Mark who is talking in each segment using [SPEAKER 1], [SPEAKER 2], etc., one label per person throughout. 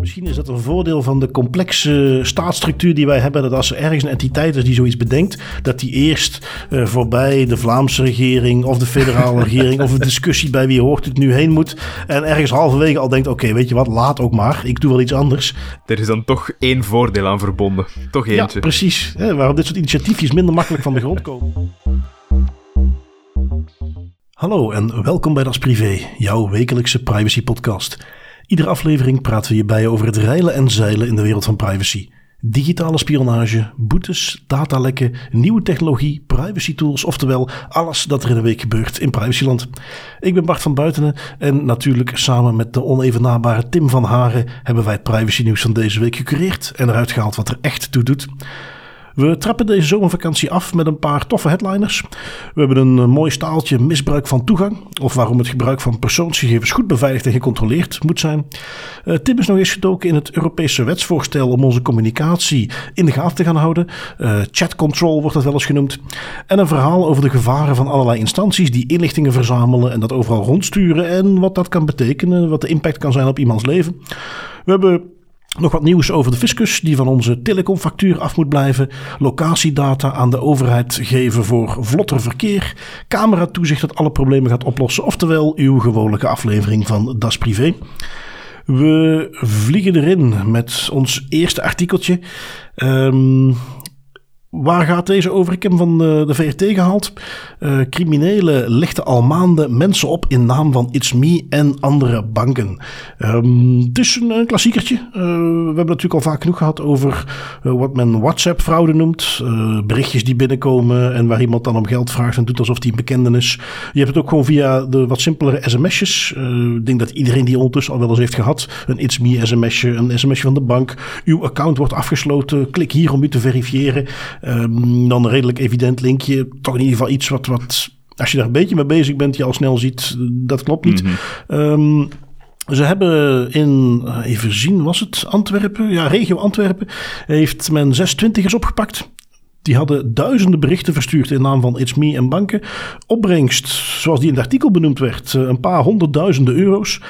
[SPEAKER 1] Misschien is dat een voordeel van de complexe staatsstructuur die wij hebben. Dat als er ergens een entiteit is die zoiets bedenkt, dat die eerst uh, voorbij de Vlaamse regering of de federale regering of een discussie bij wie hoort het nu heen moet. En ergens halverwege al denkt: oké, weet je wat, laat ook maar. Ik doe wel iets anders.
[SPEAKER 2] Er is dan toch één voordeel aan verbonden. Toch eentje.
[SPEAKER 1] Ja, precies. Hè, waarom dit soort initiatiefjes minder makkelijk van de grond komen. Hallo en welkom bij Das Privé, jouw wekelijkse privacy podcast. Iedere aflevering praten we hierbij over het reilen en zeilen in de wereld van privacy. Digitale spionage, boetes, datalekken, nieuwe technologie, privacy tools, oftewel alles dat er in een week gebeurt in privacyland. Ik ben Bart van Buitenen en natuurlijk samen met de onevenabare Tim van Haren hebben wij het privacy nieuws van deze week gecureerd en eruit gehaald wat er echt toe doet. We trappen deze zomervakantie af met een paar toffe headliners. We hebben een eh, mooi staaltje misbruik van toegang. Of waarom het gebruik van persoonsgegevens goed beveiligd en gecontroleerd moet zijn. Uh, Tim is nog eens gedoken in het Europese wetsvoorstel om onze communicatie in de gaten te gaan houden. Uh, chat control wordt dat wel eens genoemd. En een verhaal over de gevaren van allerlei instanties die inlichtingen verzamelen en dat overal rondsturen. En wat dat kan betekenen, wat de impact kan zijn op iemands leven. We hebben nog wat nieuws over de fiscus die van onze telecomfactuur af moet blijven. Locatiedata aan de overheid geven voor vlotter verkeer. Cameratoezicht dat alle problemen gaat oplossen. Oftewel uw gewone aflevering van Das Privé. We vliegen erin met ons eerste artikeltje. Um, Waar gaat deze over? Ik heb hem van de, de VRT gehaald. Uh, criminelen lichten al maanden mensen op in naam van It's Me en andere banken. Um, het is een, een klassiekertje. We hebben natuurlijk al vaak genoeg gehad over wat men WhatsApp-fraude noemt. berichtjes die binnenkomen en waar iemand dan om geld vraagt en doet alsof hij een bekende is. Je hebt het ook gewoon via de wat simpelere sms'jes. ik denk dat iedereen die ondertussen al wel eens heeft gehad. Een It's Me sms'je, een sms'je van de bank. Uw account wordt afgesloten. Klik hier om u te verifiëren. Um, dan een redelijk evident linkje. Toch in ieder geval iets wat, wat, als je daar een beetje mee bezig bent, je al snel ziet, dat klopt niet. Mm -hmm. Ze hebben in, even zien, was het Antwerpen? Ja, regio Antwerpen. Heeft men zes twintigers opgepakt. Die hadden duizenden berichten verstuurd in naam van It's Me en banken. Opbrengst, zoals die in het artikel benoemd werd, eh, een paar honderdduizenden euro's.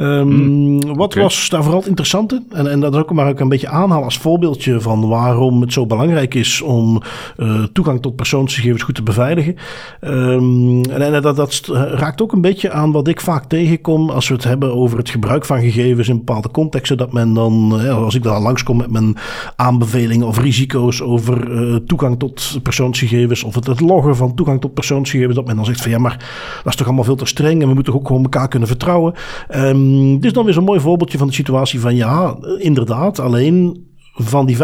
[SPEAKER 1] Um, wat was daar vooral het interessante? En, en dat is ook maar ook een beetje aanhalen als voorbeeldje van waarom het zo belangrijk is om uh, toegang tot persoonsgegevens goed te beveiligen. Um, en, en dat, dat, raakt ook een beetje aan wat ik vaak tegenkom als we het hebben over het gebruik van gegevens in bepaalde contexten. Dat men dan, ja, als ik daar langskom met mijn aanbevelingen of risico's over uh, toegang tot persoonsgegevens of het, het loggen van toegang tot persoonsgegevens, dat men dan zegt van ja, maar dat is toch allemaal veel te streng en we moeten ook gewoon elkaar kunnen vertrouwen. Um, dit is dan weer zo'n mooi voorbeeldje van de situatie van ja, inderdaad, alleen van die 95%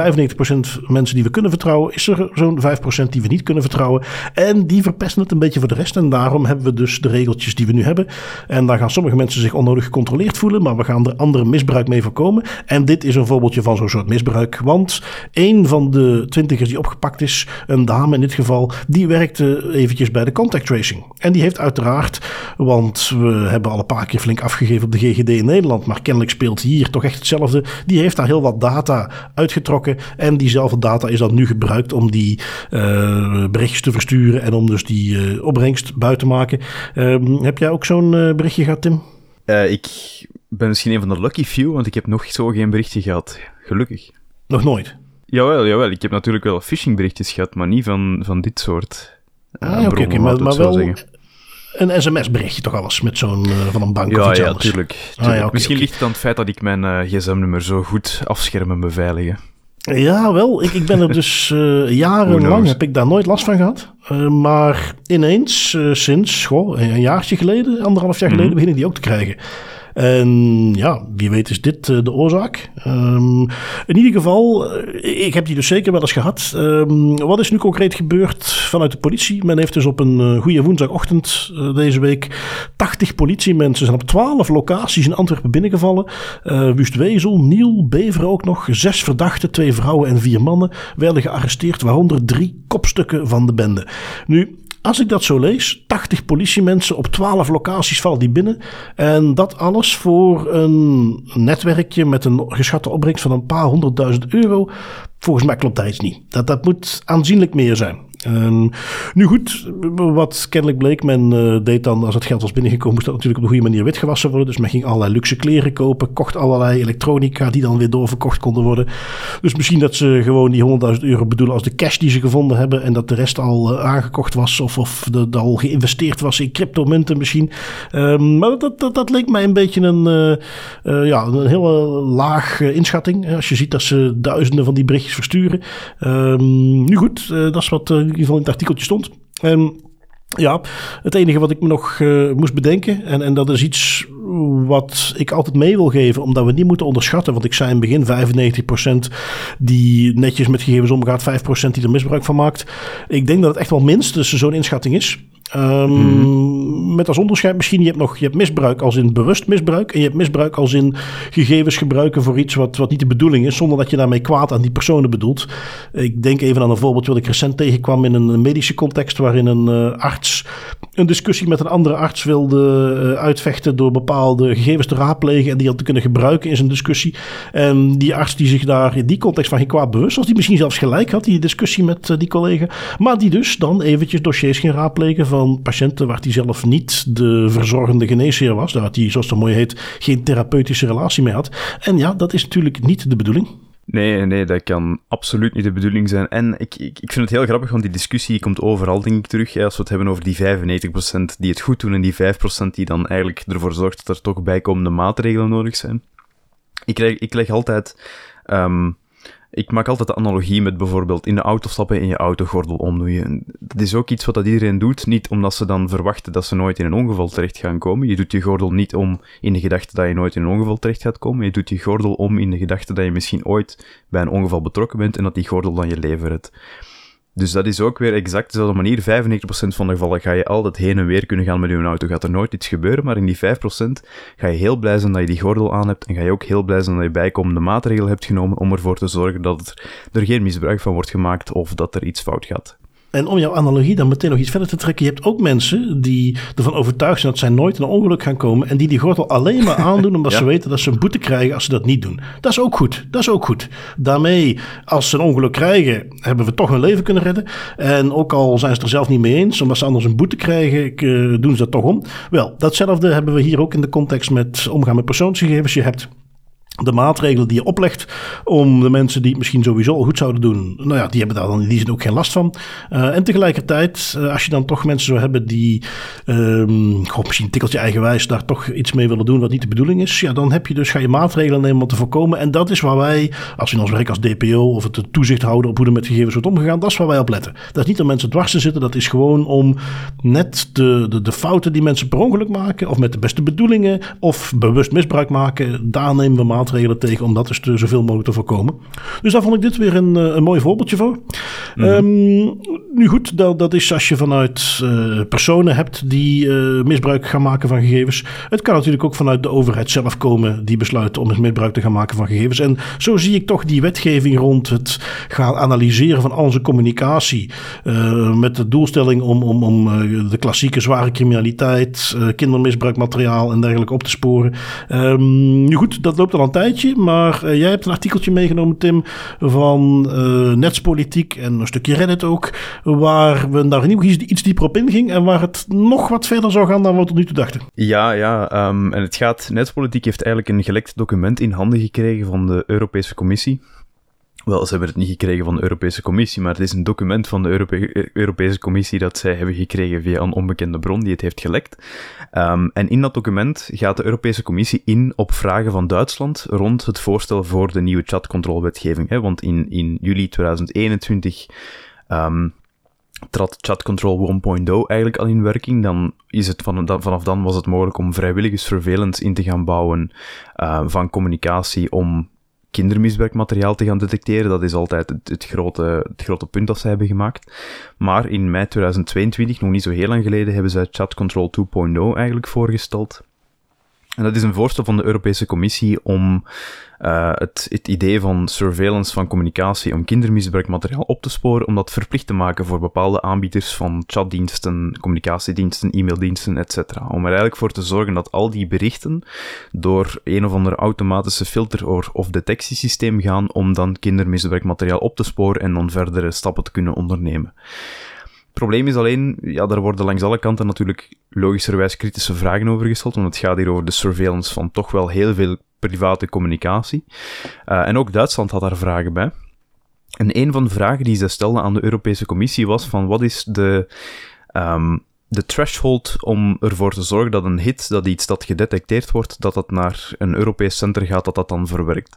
[SPEAKER 1] mensen die we kunnen vertrouwen, is er zo'n 5% die we niet kunnen vertrouwen. En die verpesten het een beetje voor de rest. En daarom hebben we dus de regeltjes die we nu hebben. En daar gaan sommige mensen zich onnodig gecontroleerd voelen, maar we gaan er andere misbruik mee voorkomen. En dit is een voorbeeldje van zo'n soort misbruik. Want een van de twintigers die opgepakt is, een dame in dit geval, die werkte eventjes bij de contact tracing. En die heeft uiteraard, want we hebben al een paar keer flink afgegeven op de GGD in Nederland, maar kennelijk speelt hier toch echt hetzelfde. Die heeft daar heel wat data uit uitgetrokken. En diezelfde data is dan nu gebruikt om die uh, berichtjes te versturen en om dus die uh, opbrengst buiten te maken. Uh, heb jij ook zo'n uh, berichtje gehad, Tim?
[SPEAKER 2] ik ben misschien een van de lucky few, want ik heb nog zo geen berichtje gehad. Gelukkig.
[SPEAKER 1] Nog nooit?
[SPEAKER 2] Jawel, jawel. Ik heb natuurlijk wel phishingberichtjes gehad, maar niet van, van dit soort.
[SPEAKER 1] ah, oké, okay, okay, maar, maar wel zeggen een sms-berichtje toch alles met zo'n uh, van een bank
[SPEAKER 2] ja,
[SPEAKER 1] of iets
[SPEAKER 2] ja,
[SPEAKER 1] anders.
[SPEAKER 2] Tuurlijk, tuurlijk. Ah, ja, okay, Misschien okay. ligt het aan het feit dat ik mijn uh, gsm-nummer zo goed afschermen beveiligen.
[SPEAKER 1] Ja, wel. Ik, ik ben er dus uh, jarenlang heb ik daar nooit last van gehad. Uh, maar ineens, uh, sinds goh, een jaartje geleden, anderhalf jaar geleden, mm -hmm. begin ik die ook te krijgen. En ja, wie weet is dit uh, de oorzaak. Um, in ieder geval, uh, ik heb die dus zeker wel eens gehad. Um, wat is nu concreet gebeurd vanuit de politie? Men heeft dus op een uh, goede woensdagochtend deze week 80 politiemensen zijn op 12 locaties in Antwerpen binnengevallen. Wustwezel, Niel, Bever ook nog. Zes verdachten, twee vrouwen en vier mannen werden gearresteerd, waaronder drie kopstukken van de bende. Nu, als ik dat zo lees, 80 politiemensen op 12 locaties vallen die binnen. En dat alles voor een netwerkje met een geschatte opbrengst van een paar honderdduizend euro. Volgens mij klopt dat iets niet. Dat, dat moet aanzienlijk meer zijn. Ehm, nu goed, wat kennelijk bleek, men uh, deed dan, als het geld was binnengekomen, moest dat natuurlijk op de goede manier witgewassen worden. Dus men ging allerlei luxe kleren kopen, kocht allerlei elektronica die dan weer doorverkocht konden worden. Dus misschien dat ze gewoon die 100.000 euro bedoelen als de cash die ze gevonden hebben en dat de rest al uh, aangekocht was of, of de, al geïnvesteerd was in cryptomunten misschien. Um, maar dat, dat, dat, leek mij een beetje een, uh, ja, een hele laag inschatting. Als je ziet dat ze duizenden van die berichtjes versturen. Um, nu goed, dat is wat ieder geval in het artikeltje stond. En ja, het enige wat ik me nog uh, moest bedenken, en, en dat is iets wat ik altijd mee wil geven, omdat we niet moeten onderschatten. Want ik zei in het begin 95% die netjes met gegevens omgaat, 5% die er misbruik van maakt. Ik denk dat het echt wel minstens zo'n inschatting is. Um, Met als onderscheid misschien, je hebt nog je hebt misbruik als in bewust misbruik. En je hebt misbruik als in gegevens gebruiken voor iets wat, wat niet de bedoeling is. Zonder dat je daarmee kwaad aan die personen bedoelt. Ik denk even aan een voorbeeld wat ik recent tegenkwam in een medische context. Waarin een uh, arts een discussie met een andere arts wilde uh, uitvechten. Door bepaalde gegevens te raadplegen. En die had te kunnen gebruiken in zijn discussie. En die arts die zich daar in die context van geen kwaad bewust was. Die misschien zelfs gelijk had, die discussie met uh, die collega. Maar die dus dan eventjes dossiers ging raadplegen van patiënten waar hij zelf niet de verzorgende geneesheer was. Daar hij, zoals het mooi heet, geen therapeutische relatie mee had. En ja, dat is natuurlijk niet de bedoeling.
[SPEAKER 2] Nee, nee, dat kan absoluut niet de bedoeling zijn. En ik, ik, ik vind het heel grappig, want die discussie komt overal, denk ik, terug. Als we het hebben over die 95% die het goed doen en die 5% die dan eigenlijk ervoor zorgt dat er toch bijkomende maatregelen nodig zijn. Ik, leg, ik leg altijd um, ik maak altijd de analogie met bijvoorbeeld in de auto stappen en je autogordel omdoen. Dat is ook iets wat dat iedereen doet, niet omdat ze dan verwachten dat ze nooit in een ongeval terecht gaan komen. Je doet je gordel niet om in de gedachte dat je nooit in een ongeval terecht gaat komen. Je doet je gordel om in de gedachte dat je misschien ooit bij een ongeval betrokken bent en dat die gordel dan je leven redt. Dus dat is ook weer exact dezelfde manier. 95% van de gevallen ga je altijd heen en weer kunnen gaan met je auto. Gaat er nooit iets gebeuren, maar in die 5% ga je heel blij zijn dat je die gordel aan hebt. En ga je ook heel blij zijn dat je bijkomende maatregelen hebt genomen om ervoor te zorgen dat er geen misbruik van wordt gemaakt of dat er iets fout gaat.
[SPEAKER 1] En om jouw analogie dan meteen nog iets verder te trekken. Je hebt ook mensen die ervan overtuigd zijn dat zij nooit in een ongeluk gaan komen. En die die gordel alleen maar aandoen omdat ze weten dat ze een boete krijgen als ze dat niet doen. Dat is ook goed. Dat is ook goed. Daarmee, als ze een ongeluk krijgen, hebben we toch hun leven kunnen redden. En ook al zijn ze er zelf niet mee eens, omdat ze anders een boete krijgen, eh, doen ze dat toch om. Wel, datzelfde hebben we hier ook in de context met omgaan met persoonsgegevens. Je hebt de maatregelen die je oplegt om de mensen die het misschien sowieso al goed zouden doen, nou ja, die hebben daar dan in die zin ook geen last van. Uh, en tegelijkertijd, uh, als je dan toch mensen zou hebben die um, goh, misschien een tikkeltje eigenwijs daar toch iets mee willen doen wat niet de bedoeling is, ja, dan heb je dus, ga je maatregelen nemen om te voorkomen. En dat is waar wij, als in ons werk als DPO of het toezicht houden op hoe er met gegevens wordt omgegaan, dat is waar wij op letten. Dat is niet om mensen dwars te zitten, dat is gewoon om net de, de, de fouten die mensen per ongeluk maken, of met de beste bedoelingen, of bewust misbruik maken, daar nemen we maatregelen tegen om dat dus zoveel mogelijk te voorkomen. Dus daar vond ik dit weer een, eh, een mooi voorbeeldje voor. Mhm. Ehm, nu goed, dat, dat is als je vanuit uh, personen hebt die uh, misbruik gaan maken van gegevens. Het kan natuurlijk ook vanuit de overheid zelf komen die besluiten om misbruik te gaan maken van gegevens. En zo zie ik toch die wetgeving rond het gaan analyseren van onze communicatie. Uh, met de doelstelling om, om, om de klassieke zware criminaliteit, kindermisbruikmateriaal en dergelijke op te sporen. Um, nu goed, dat loopt al een tijdje. Maar jij hebt een artikeltje meegenomen, Tim, van Netspolitiek en een stukje Reddit ook. Waar we daar in iets dieper op inging en waar het nog wat verder zou gaan dan we tot nu toe dachten.
[SPEAKER 2] Ja, ja. Um, en het gaat, Netspolitiek heeft eigenlijk een gelekt document in handen gekregen van de Europese Commissie. Wel, ze hebben het niet gekregen van de Europese Commissie, maar het is een document van de Europe Europese Commissie dat zij hebben gekregen via een onbekende bron die het heeft gelekt. Um, en in dat document gaat de Europese Commissie in op vragen van Duitsland rond het voorstel voor de nieuwe chatcontrolwetgeving. Want in, in juli 2021 um, trad chatcontrol 1.0 eigenlijk al in werking. Dan is het van, vanaf dan was het mogelijk om vrijwillige surveillance in te gaan bouwen uh, van communicatie om kindermisbruikmateriaal te gaan detecteren. Dat is altijd het, het, grote, het grote punt dat zij hebben gemaakt. Maar in mei 2022, nog niet zo heel lang geleden, hebben zij Chat Control 2.0 eigenlijk voorgesteld. En dat is een voorstel van de Europese Commissie om uh, het, het, idee van surveillance van communicatie, om kindermisbruikmateriaal op te sporen, om dat verplicht te maken voor bepaalde aanbieders van chatdiensten, communicatiediensten, e-maildiensten, etc. Om er eigenlijk voor te zorgen dat al die berichten door een of ander automatische filter of detectiesysteem gaan om dan kindermisbruikmateriaal op te sporen en dan verdere stappen te kunnen ondernemen. probleem is alleen, ja, daar worden langs alle kanten natuurlijk logischerwijs kritische vragen over gesteld, want het gaat hier over de surveillance van toch wel heel veel private communicatie. Uh, en ook Duitsland had daar vragen bij. En een van de vragen die ze stelden aan de Europese Commissie was van wat is de, um, de threshold om ervoor te zorgen dat een hit, dat iets dat gedetecteerd wordt, dat dat naar een Europees center gaat, dat dat dan verwerkt.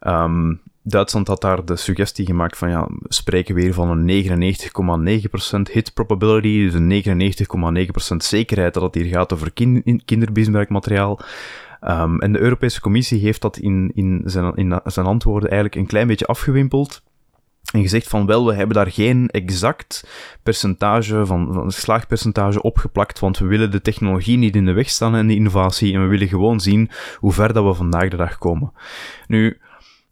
[SPEAKER 2] Um, Duitsland had daar de suggestie gemaakt van ja, spreken we hier van een 99,9% hit probability, dus een 99,9% zekerheid dat het hier gaat over kin. Um, en de Europese Commissie heeft dat in, in, zijn, in zijn antwoorden eigenlijk een klein beetje afgewimpeld. En gezegd van wel, we hebben daar geen exact percentage van, van slaagpercentage opgeplakt, want we willen de technologie niet in de weg staan en de innovatie en we willen gewoon zien hoe ver dat we vandaag de dag komen. Nu,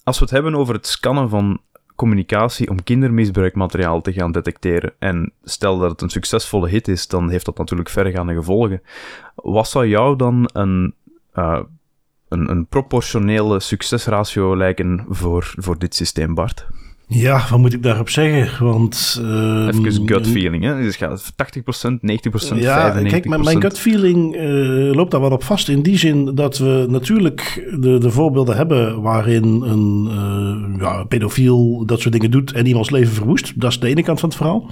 [SPEAKER 2] als we het hebben over het scannen van communicatie om kindermisbruikmateriaal te gaan detecteren, en stel dat het een succesvolle hit is, dan heeft dat natuurlijk verregaande gevolgen. Wat zou jou dan een, uh, een, een proportionele succesratio lijken voor, voor dit systeem, Bart?
[SPEAKER 1] Ja, wat moet ik daarop zeggen? Want,
[SPEAKER 2] uh, Even gut feeling, hè? Dus gaat 80%, 90%, ja, 95%. Kijk,
[SPEAKER 1] mijn, gut feeling uh, loopt daar wat op vast. In die zin dat we natuurlijk de, de voorbeelden hebben waarin een uh, ja, pedofiel dat soort dingen doet en iemands leven verwoest. Dat is de ene kant van het verhaal.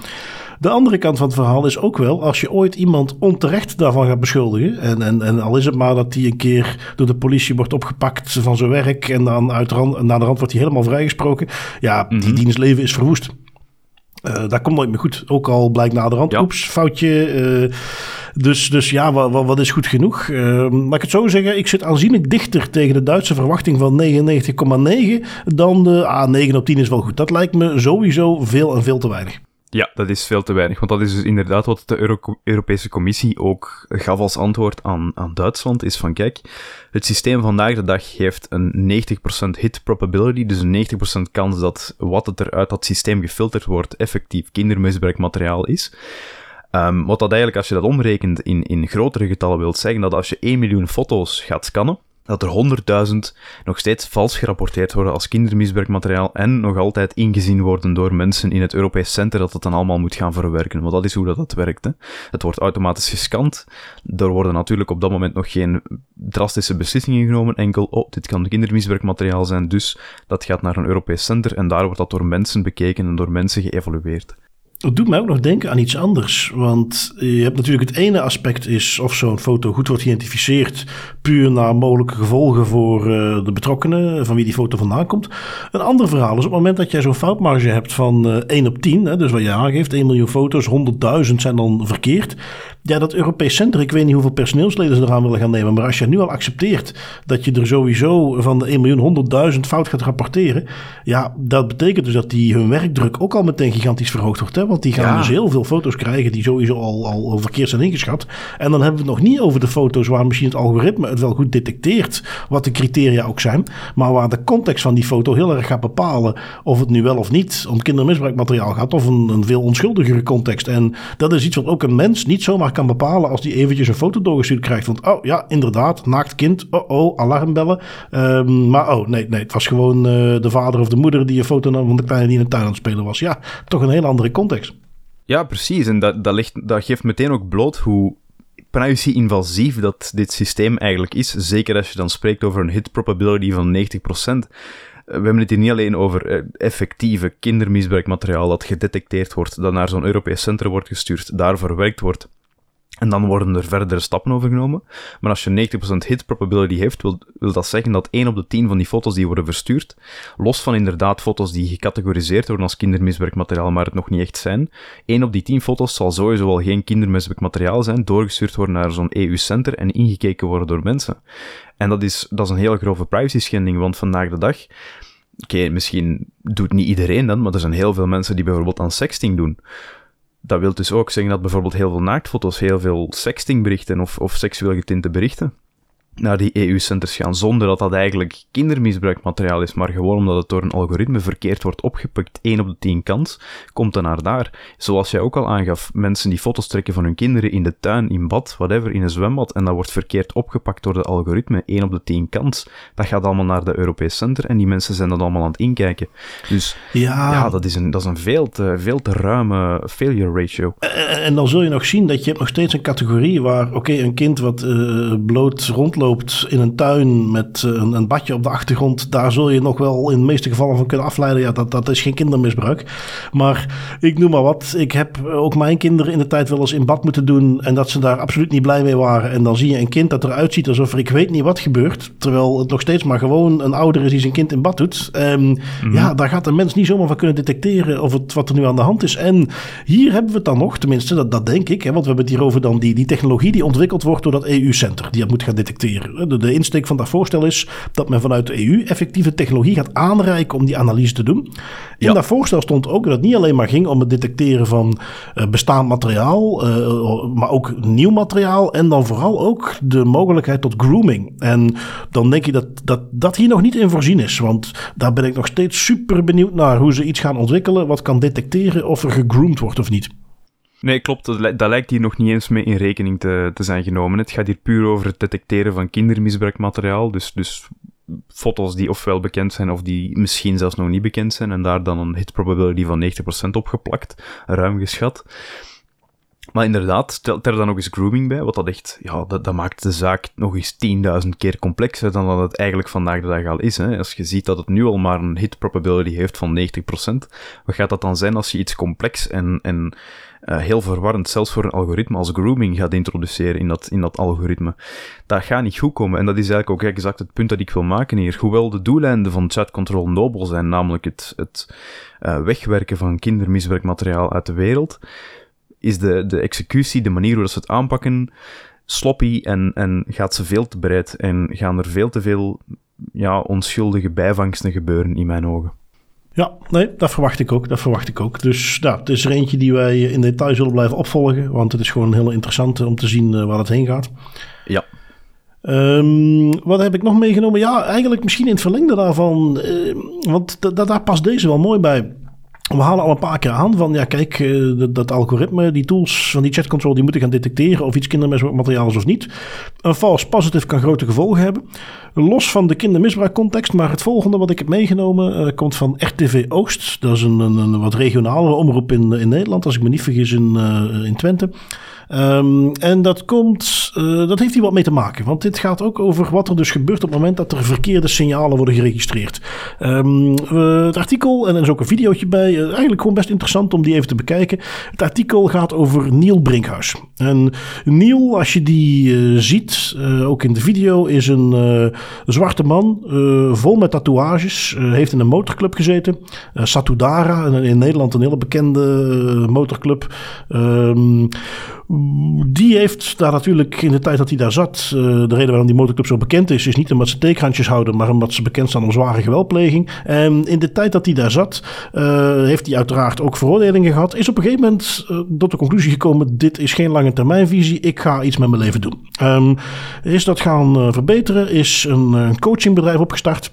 [SPEAKER 1] De andere kant van het verhaal is ook wel, als je ooit iemand onterecht daarvan gaat beschuldigen, en, en, en al is het maar dat die een keer door de politie wordt opgepakt van zijn werk en dan uit de rand, naar de rand wordt hij helemaal vrijgesproken, ja, die mm dienstleven is verwoest. Uh, dat komt nooit meer goed. Ook al blijkt na de rand, ja. oeps, foutje. Uh, dus, dus ja, wat, wat, is goed genoeg? Uh, laat ik het zo zeggen, ik zit aanzienlijk dichter tegen de Duitse verwachting van 99,9 dan de A9 9 op 10 is wel goed. Dat lijkt me sowieso veel en veel te weinig.
[SPEAKER 2] Ja, dat is veel te weinig. Want dat is dus inderdaad wat de Euro Europese Commissie ook gaf als antwoord aan, aan Duitsland. Is van, kijk, het systeem vandaag de dag geeft een 90% hit probability. Dus een 90% kans dat wat het er uit dat systeem gefilterd wordt effectief kindermisbruikmateriaal is. Um, wat dat eigenlijk, als je dat omrekent in, in grotere getallen, wil zeggen dat als je 1 miljoen foto's gaat scannen, dat er 100.000 nog steeds vals gerapporteerd worden als kindermisbruikmateriaal en nog altijd ingezien worden door mensen in het Europees Center dat het dan allemaal moet gaan verwerken. Want dat is hoe dat, dat werkt. Het wordt automatisch gescand. Er worden natuurlijk op dat moment nog geen drastische beslissingen genomen. Enkel, oh, dit kan kindermisbruikmateriaal zijn, dus dat gaat naar een Europees Center en daar wordt dat door mensen bekeken en door mensen geëvalueerd.
[SPEAKER 1] Het doet mij ook nog denken aan iets anders. Want je hebt natuurlijk het ene aspect is of zo'n foto goed wordt geïdentificeerd. puur naar mogelijke gevolgen voor uh, de betrokkenen. van wie die foto vandaan komt. Een ander verhaal is op het moment dat jij zo'n foutmarge hebt van uh, eh, 1 op 10. Hè, dus wat je aangeeft, 1 miljoen foto's, 100.000 zijn dan verkeerd. Ja, dat Europees Center, ik weet niet hoeveel personeelsleden ze eraan willen gaan nemen. Maar als je nu al accepteert dat je er sowieso van de 1 miljoen 100.000 fout gaat rapporteren. Ja, dat betekent dus dat die hun werkdruk ook al meteen gigantisch verhoogd wordt. Want die gaan dus heel veel foto's krijgen die sowieso al, al verkeerd zijn ingeschat. En dan hebben we het nog niet over de foto's waar misschien het algoritme het wel goed detecteert. Wat de criteria ook zijn. Maar waar de context van die foto heel erg gaat bepalen of het nu wel of niet om kindermisbruikmateriaal gaat. Of een, een veel onschuldigere context. En dat is iets wat ook een mens niet zomaar kan bepalen als die eventjes een foto doorgestuurd krijgt. Want, oh ja, inderdaad, naakt kind, oh oh, alarmbellen. Um, maar oh, nee, nee, het was gewoon uh, de vader of de moeder die een foto nam van de kleine die in de tuin aan het spelen was. Ja, toch een hele andere context.
[SPEAKER 2] Ja, precies. En dat, dat, ligt, dat geeft meteen ook bloot hoe privacy-invasief dat dit systeem eigenlijk is. Zeker als je dan spreekt over een hit probability van 90% we hebben het hier niet alleen over eh, effectieve kindermisbruikmateriaal dat gedetecteerd wordt, dat naar zo'n Europees centrum wordt gestuurd, daar verwerkt wordt en dan worden er verdere stappen overgenomen. Maar als je 90% hit probability heeft, wil, wil dat zeggen dat 1 op de 10 van die foto's die worden verstuurd, los van inderdaad foto's die gecategoriseerd worden als kindermisbruikmateriaal, maar het nog niet echt zijn, 1 op die 10 foto's zal sowieso wel geen kindermisbruikmateriaal zijn, doorgestuurd worden naar zo'n EU-center en ingekeken worden door mensen. En dat is, dat is een hele grove privacy schending, want vandaag de dag, oké, misschien doet niet iedereen dan, maar er zijn heel veel mensen die bijvoorbeeld aan sexting doen dat wil dus ook zeggen dat bijvoorbeeld heel veel naaktfoto's, heel veel sextingberichten of, of seksueel getinte berichten, naar die EU-centers gaan, zonder dat dat eigenlijk kindermisbruikmateriaal is, maar gewoon omdat het door een algoritme verkeerd wordt opgepikt, 1 op de 10 kans, komt dan naar daar. Zoals jij ook al aangaf, mensen die foto's trekken van hun kinderen in de tuin, in bad, whatever, in een zwembad, en dat wordt verkeerd opgepakt door de algoritme, 1 op de 10 kans, dat gaat allemaal naar de Europees Center en die mensen zijn dat allemaal aan het inkijken. Dus ja, ja dat is een, dat is een veel, te, veel te ruime failure ratio.
[SPEAKER 1] En, en dan zul je nog zien dat je hebt nog steeds een categorie waar, oké, een kind wat uh, bloot rondloopt in een tuin met uh, een, een, badje op de achtergrond, daar zul je nog wel in de meeste gevallen van kunnen afleiden. Ja, dat, dat is geen kindermisbruik. Maar ik noem maar wat. Ik heb ook mijn kinderen in de tijd wel eens in bad moeten doen en dat ze daar absoluut niet blij mee waren. En dan zie je een kind dat eruit ziet alsof er ik weet niet wat gebeurt, terwijl het nog steeds maar gewoon een ouder is die zijn kind in bad doet. Um, Ja, daar gaat een mens niet zomaar van kunnen detecteren of het, wat er nu aan de hand is. En hier hebben we het dan nog, tenminste, dat, dat denk ik, hè, want we hebben het hier over dan die, die technologie die ontwikkeld wordt door dat EU-center, die dat moet gaan detecteren. De, de insteek van dat voorstel is dat men vanuit de EU effectieve technologie gaat aanreiken om die analyse te doen. In dat voorstel stond ook dat het niet alleen maar ging om het detecteren van uh, bestaand materiaal, uh, maar ook nieuw materiaal en dan vooral ook de mogelijkheid tot grooming. En dan denk je dat, dat dat hier nog niet in voorzien is, want daar ben ik nog steeds super benieuwd naar hoe ze iets gaan ontwikkelen wat kan detecteren of er gegroomd wordt of niet.
[SPEAKER 2] Nee, klopt. Dat, dat, lijkt hier nog niet eens mee in rekening te, te zijn genomen. Het gaat hier puur over het detecteren van kindermisbruikmateriaal. Dus, dus foto's die ofwel bekend zijn of die misschien zelfs nog niet bekend zijn. En daar dan een hit probability van 90% opgeplakt, ruim geschat. Maar inderdaad, stel er dan nog eens grooming bij, wat dat echt, ja, dat, dat maakt de zaak nog eens 10.000 keer complexer dan dat het eigenlijk vandaag de dag al is. Hè. Als je ziet dat het nu al maar een hit probability heeft van 90%, wat gaat dat dan zijn als je iets complex en, en uh, heel verwarrend, zelfs voor een algoritme als grooming gaat introduceren in dat, in dat algoritme? Dat gaat niet goed komen. En dat is eigenlijk ook exact het punt dat ik wil maken hier. Hoewel de doeleinden van chat control nobel zijn, namelijk het, het uh, wegwerken van kindermisbruikmateriaal uit de wereld, is de, de executie, de manier hoe ze het aanpakken, sloppy en, en gaat ze veel te breed en gaan er veel te veel ja, onschuldige bijvangsten gebeuren in mijn ogen.
[SPEAKER 1] Ja, nee, dat verwacht ik ook. Dat verwacht ik ook. Dus ja, het is er eentje die wij in detail zullen blijven opvolgen. Want het is gewoon heel interessant om te zien uh, waar het heen gaat.
[SPEAKER 2] Ja.
[SPEAKER 1] Um, wat heb ik nog meegenomen? Ja, eigenlijk misschien in het verlengde daarvan. Uh, want daar past deze wel mooi bij. We halen al een paar keer aan van, ja kijk, eh, dat, algoritme, die tools van die chat control, die moeten gaan detecteren of iets kindermisbruikmateriaal is of niet. Een false positive kan grote gevolgen hebben. Los van de kindermisbruikcontext, maar het volgende wat ik heb meegenomen uh, komt van RTV Oost. Dat is een, een, een wat regionale omroep in, in Nederland, als ik me niet vergis in, uh, in Twente. Um, en dat komt, uh, dat heeft hier wat mee te maken. Want dit gaat ook over wat er dus gebeurt op het moment dat er verkeerde signalen worden geregistreerd. Uh, het artikel, en er is ook een videootje bij, uh, eigenlijk gewoon best interessant om die even te bekijken. Het artikel gaat over Neil Brinkhuis. En Neil, als je die ziet, ook in de video, is een zwarte man, vol met tatoeages. heeft in een motorclub gezeten. Satudara, in Nederland een hele bekende motorclub. Um, die heeft daar natuurlijk in de tijd dat hij daar zat. Uh, de reden waarom die motorclub zo bekend is, is niet omdat ze teekhandjes houden, maar omdat ze bekend staan om zware geweldpleging. En in de tijd dat hij daar zat, uh, heeft hij uiteraard ook veroordelingen gehad. Is op een gegeven moment uh, tot de conclusie gekomen: dit is geen lange termijnvisie, ik ga iets met mijn leven doen. Um, is dat gaan verbeteren, is een coachingbedrijf opgestart.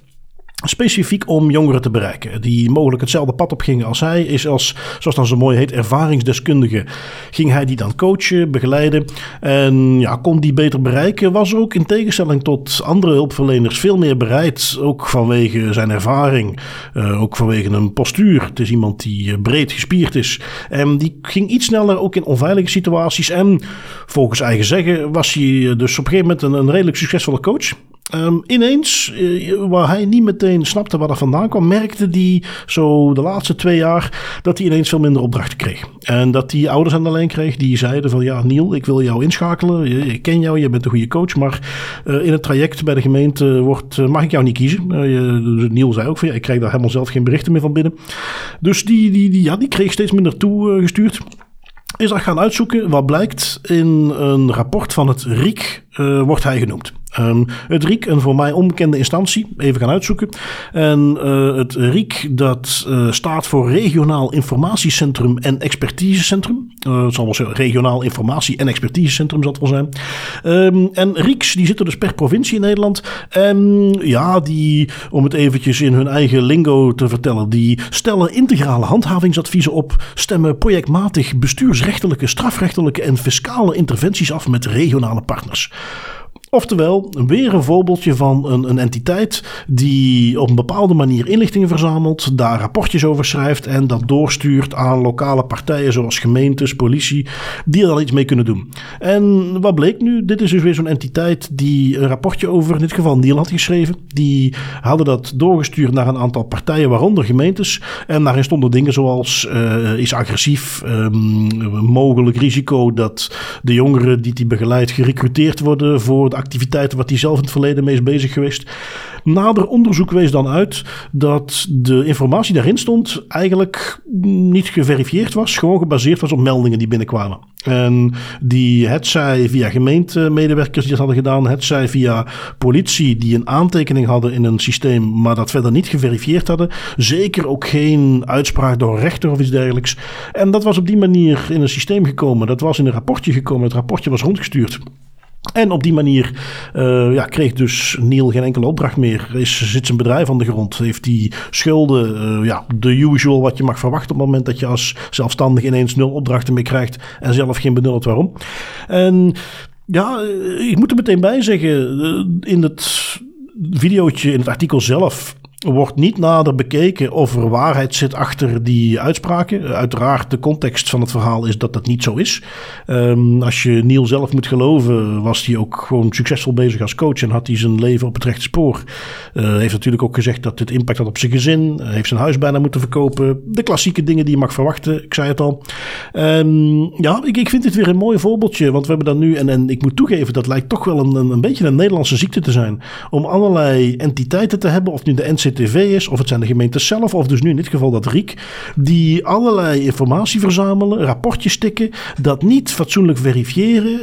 [SPEAKER 1] Specifiek om jongeren te bereiken. Die mogelijk hetzelfde pad op gingen als hij. Is als, zoals dan zo mooi heet, ervaringsdeskundige. Ging hij die dan coachen, begeleiden. En ja, kon die beter bereiken. Was ook in tegenstelling tot andere hulpverleners veel meer bereid. Ook vanwege zijn ervaring. Uh, ook vanwege een postuur. Het is iemand die eh, breed gespierd is. En die ging iets sneller ook in onveilige situaties. En volgens eigen zeggen was hij dus op een gegeven moment een redelijk succesvolle coach. Um, ineens, uh, waar hij niet meteen snapte waar dat vandaan kwam, merkte hij zo de laatste twee jaar dat hij ineens veel minder opdrachten kreeg. En dat hij ouders aan de lijn kreeg die zeiden van ja Niel, ik wil jou inschakelen, ik ken jou, je bent een goede coach, maar uh, in het traject bij de gemeente wordt, uh, mag ik jou niet kiezen. Dus Niel zei ook van ja, ik krijg daar helemaal zelf geen berichten meer van binnen. Dus die, die, die, ja, die kreeg steeds minder toegestuurd is dat gaan uitzoeken. Wat blijkt in een rapport van het RIEK uh, wordt hij genoemd. Um, het RIEK, een voor mij onbekende instantie, even gaan uitzoeken. En uh, het RIEK, dat uh, staat voor Regionaal Informatiecentrum en Expertisecentrum. Uh, het zal wel zeggen, Regionaal Informatie- en Expertisecentrum zal het wel zijn. Um, en RIEKs, die zitten dus per provincie in Nederland. En ja, die, om het eventjes in hun eigen lingo te vertellen, die stellen integrale handhavingsadviezen op, stemmen projectmatig bestuursrechtelijke, strafrechtelijke en fiscale interventies af met regionale partners. Oftewel, weer een voorbeeldje van een, een, entiteit die op een bepaalde manier inlichtingen verzamelt, daar rapportjes over schrijft en dat doorstuurt aan lokale partijen zoals gemeentes, politie, die er dan iets mee kunnen doen. En wat bleek nu? Dit is dus weer zo'n entiteit die een rapportje over, in dit geval Niel had geschreven. Die hadden dat doorgestuurd naar een aantal partijen, waaronder gemeentes. En daarin stonden dingen zoals uh, is agressief, um, mogelijk risico dat de jongeren die die begeleidt gerecruiteerd worden voor de activiteiten wat hij zelf in het verleden mee is bezig geweest. Nader onderzoek wees dan uit dat de informatie daarin stond eigenlijk niet geverifieerd was, gewoon gebaseerd was op meldingen die binnenkwamen. En die het zij via gemeentemedewerkers die dat hadden gedaan, het zij via politie die een aantekening hadden in een systeem, maar dat verder niet geverifieerd hadden. Zeker ook geen uitspraak door een rechter of iets dergelijks. En dat was op die manier in een systeem gekomen. Dat was in een rapportje gekomen. Het rapportje was rondgestuurd. En op die manier uh, ja, kreeg dus Neil geen enkele opdracht meer. Is, zit zijn bedrijf aan de grond. Heeft die schulden, uh, ja, de usual wat je mag verwachten op het moment dat je als zelfstandig ineens nul opdrachten meer krijgt en zelf geen benult waarom. En ja, ik moet er meteen bij zeggen, in het videootje, in het artikel zelf wordt niet nader bekeken of er waarheid zit achter die uitspraken. Uiteraard, de context van het verhaal is dat dat niet zo is. Um, als je Neil zelf moet geloven, was hij ook gewoon succesvol bezig als coach en had hij zijn leven op het rechte spoor. Uh, heeft natuurlijk ook gezegd dat het impact had op zijn gezin. heeft zijn huis bijna moeten verkopen. De klassieke dingen die je mag verwachten, ik zei het al. Um, ja, ik, ik vind dit weer een mooi voorbeeldje, want we hebben dan nu, en, en ik moet toegeven, dat lijkt toch wel een, een, beetje een Nederlandse ziekte te zijn. Om allerlei entiteiten te hebben, of nu de NC TV is, of het zijn de gemeentes zelf, of dus nu in dit geval dat RIek, die allerlei informatie verzamelen, rapportjes stikken, dat niet fatsoenlijk verifiëren.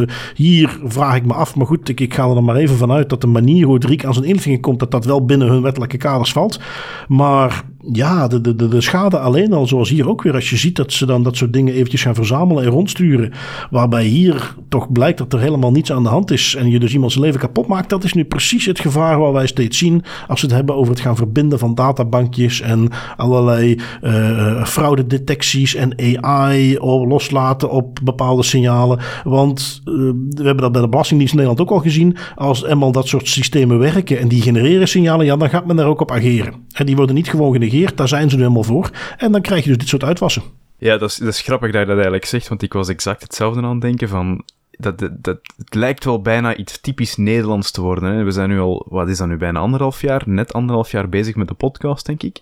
[SPEAKER 1] Uh, hier vraag ik me af, maar goed, ik, ik ga er dan maar even vanuit dat de manier hoe het RIek aan zijn inlichtingen komt, dat dat wel binnen hun wettelijke kaders valt. Maar ja, de, de, de schade alleen al, zoals hier ook weer, als je ziet dat ze dan dat soort dingen eventjes gaan verzamelen en rondsturen, waarbij hier toch blijkt dat er helemaal niets aan de hand is en je dus iemand zijn leven kapot maakt, dat is nu precies het gevaar waar wij steeds zien als we het hebben over het gaan verbinden van databankjes en allerlei uh, fraudedetecties en AI loslaten op bepaalde signalen. Want uh, we hebben dat bij de Belastingdienst in Nederland ook al gezien, als eenmaal dat soort systemen werken en die genereren signalen, ja, dan gaat men daar ook op ageren. En die worden niet gewoon genegeerd daar zijn ze nu helemaal voor. En dan krijg je dus dit soort uitwassen.
[SPEAKER 2] Ja, dat is, dat grappig dat je dat eigenlijk zegt, want ik was exact hetzelfde aan het denken van... Dat, dat, het lijkt wel bijna iets typisch Nederlands te worden. Hè? We zijn nu al, wat is dat nu, bijna anderhalf jaar, net anderhalf jaar bezig met de podcast, denk ik.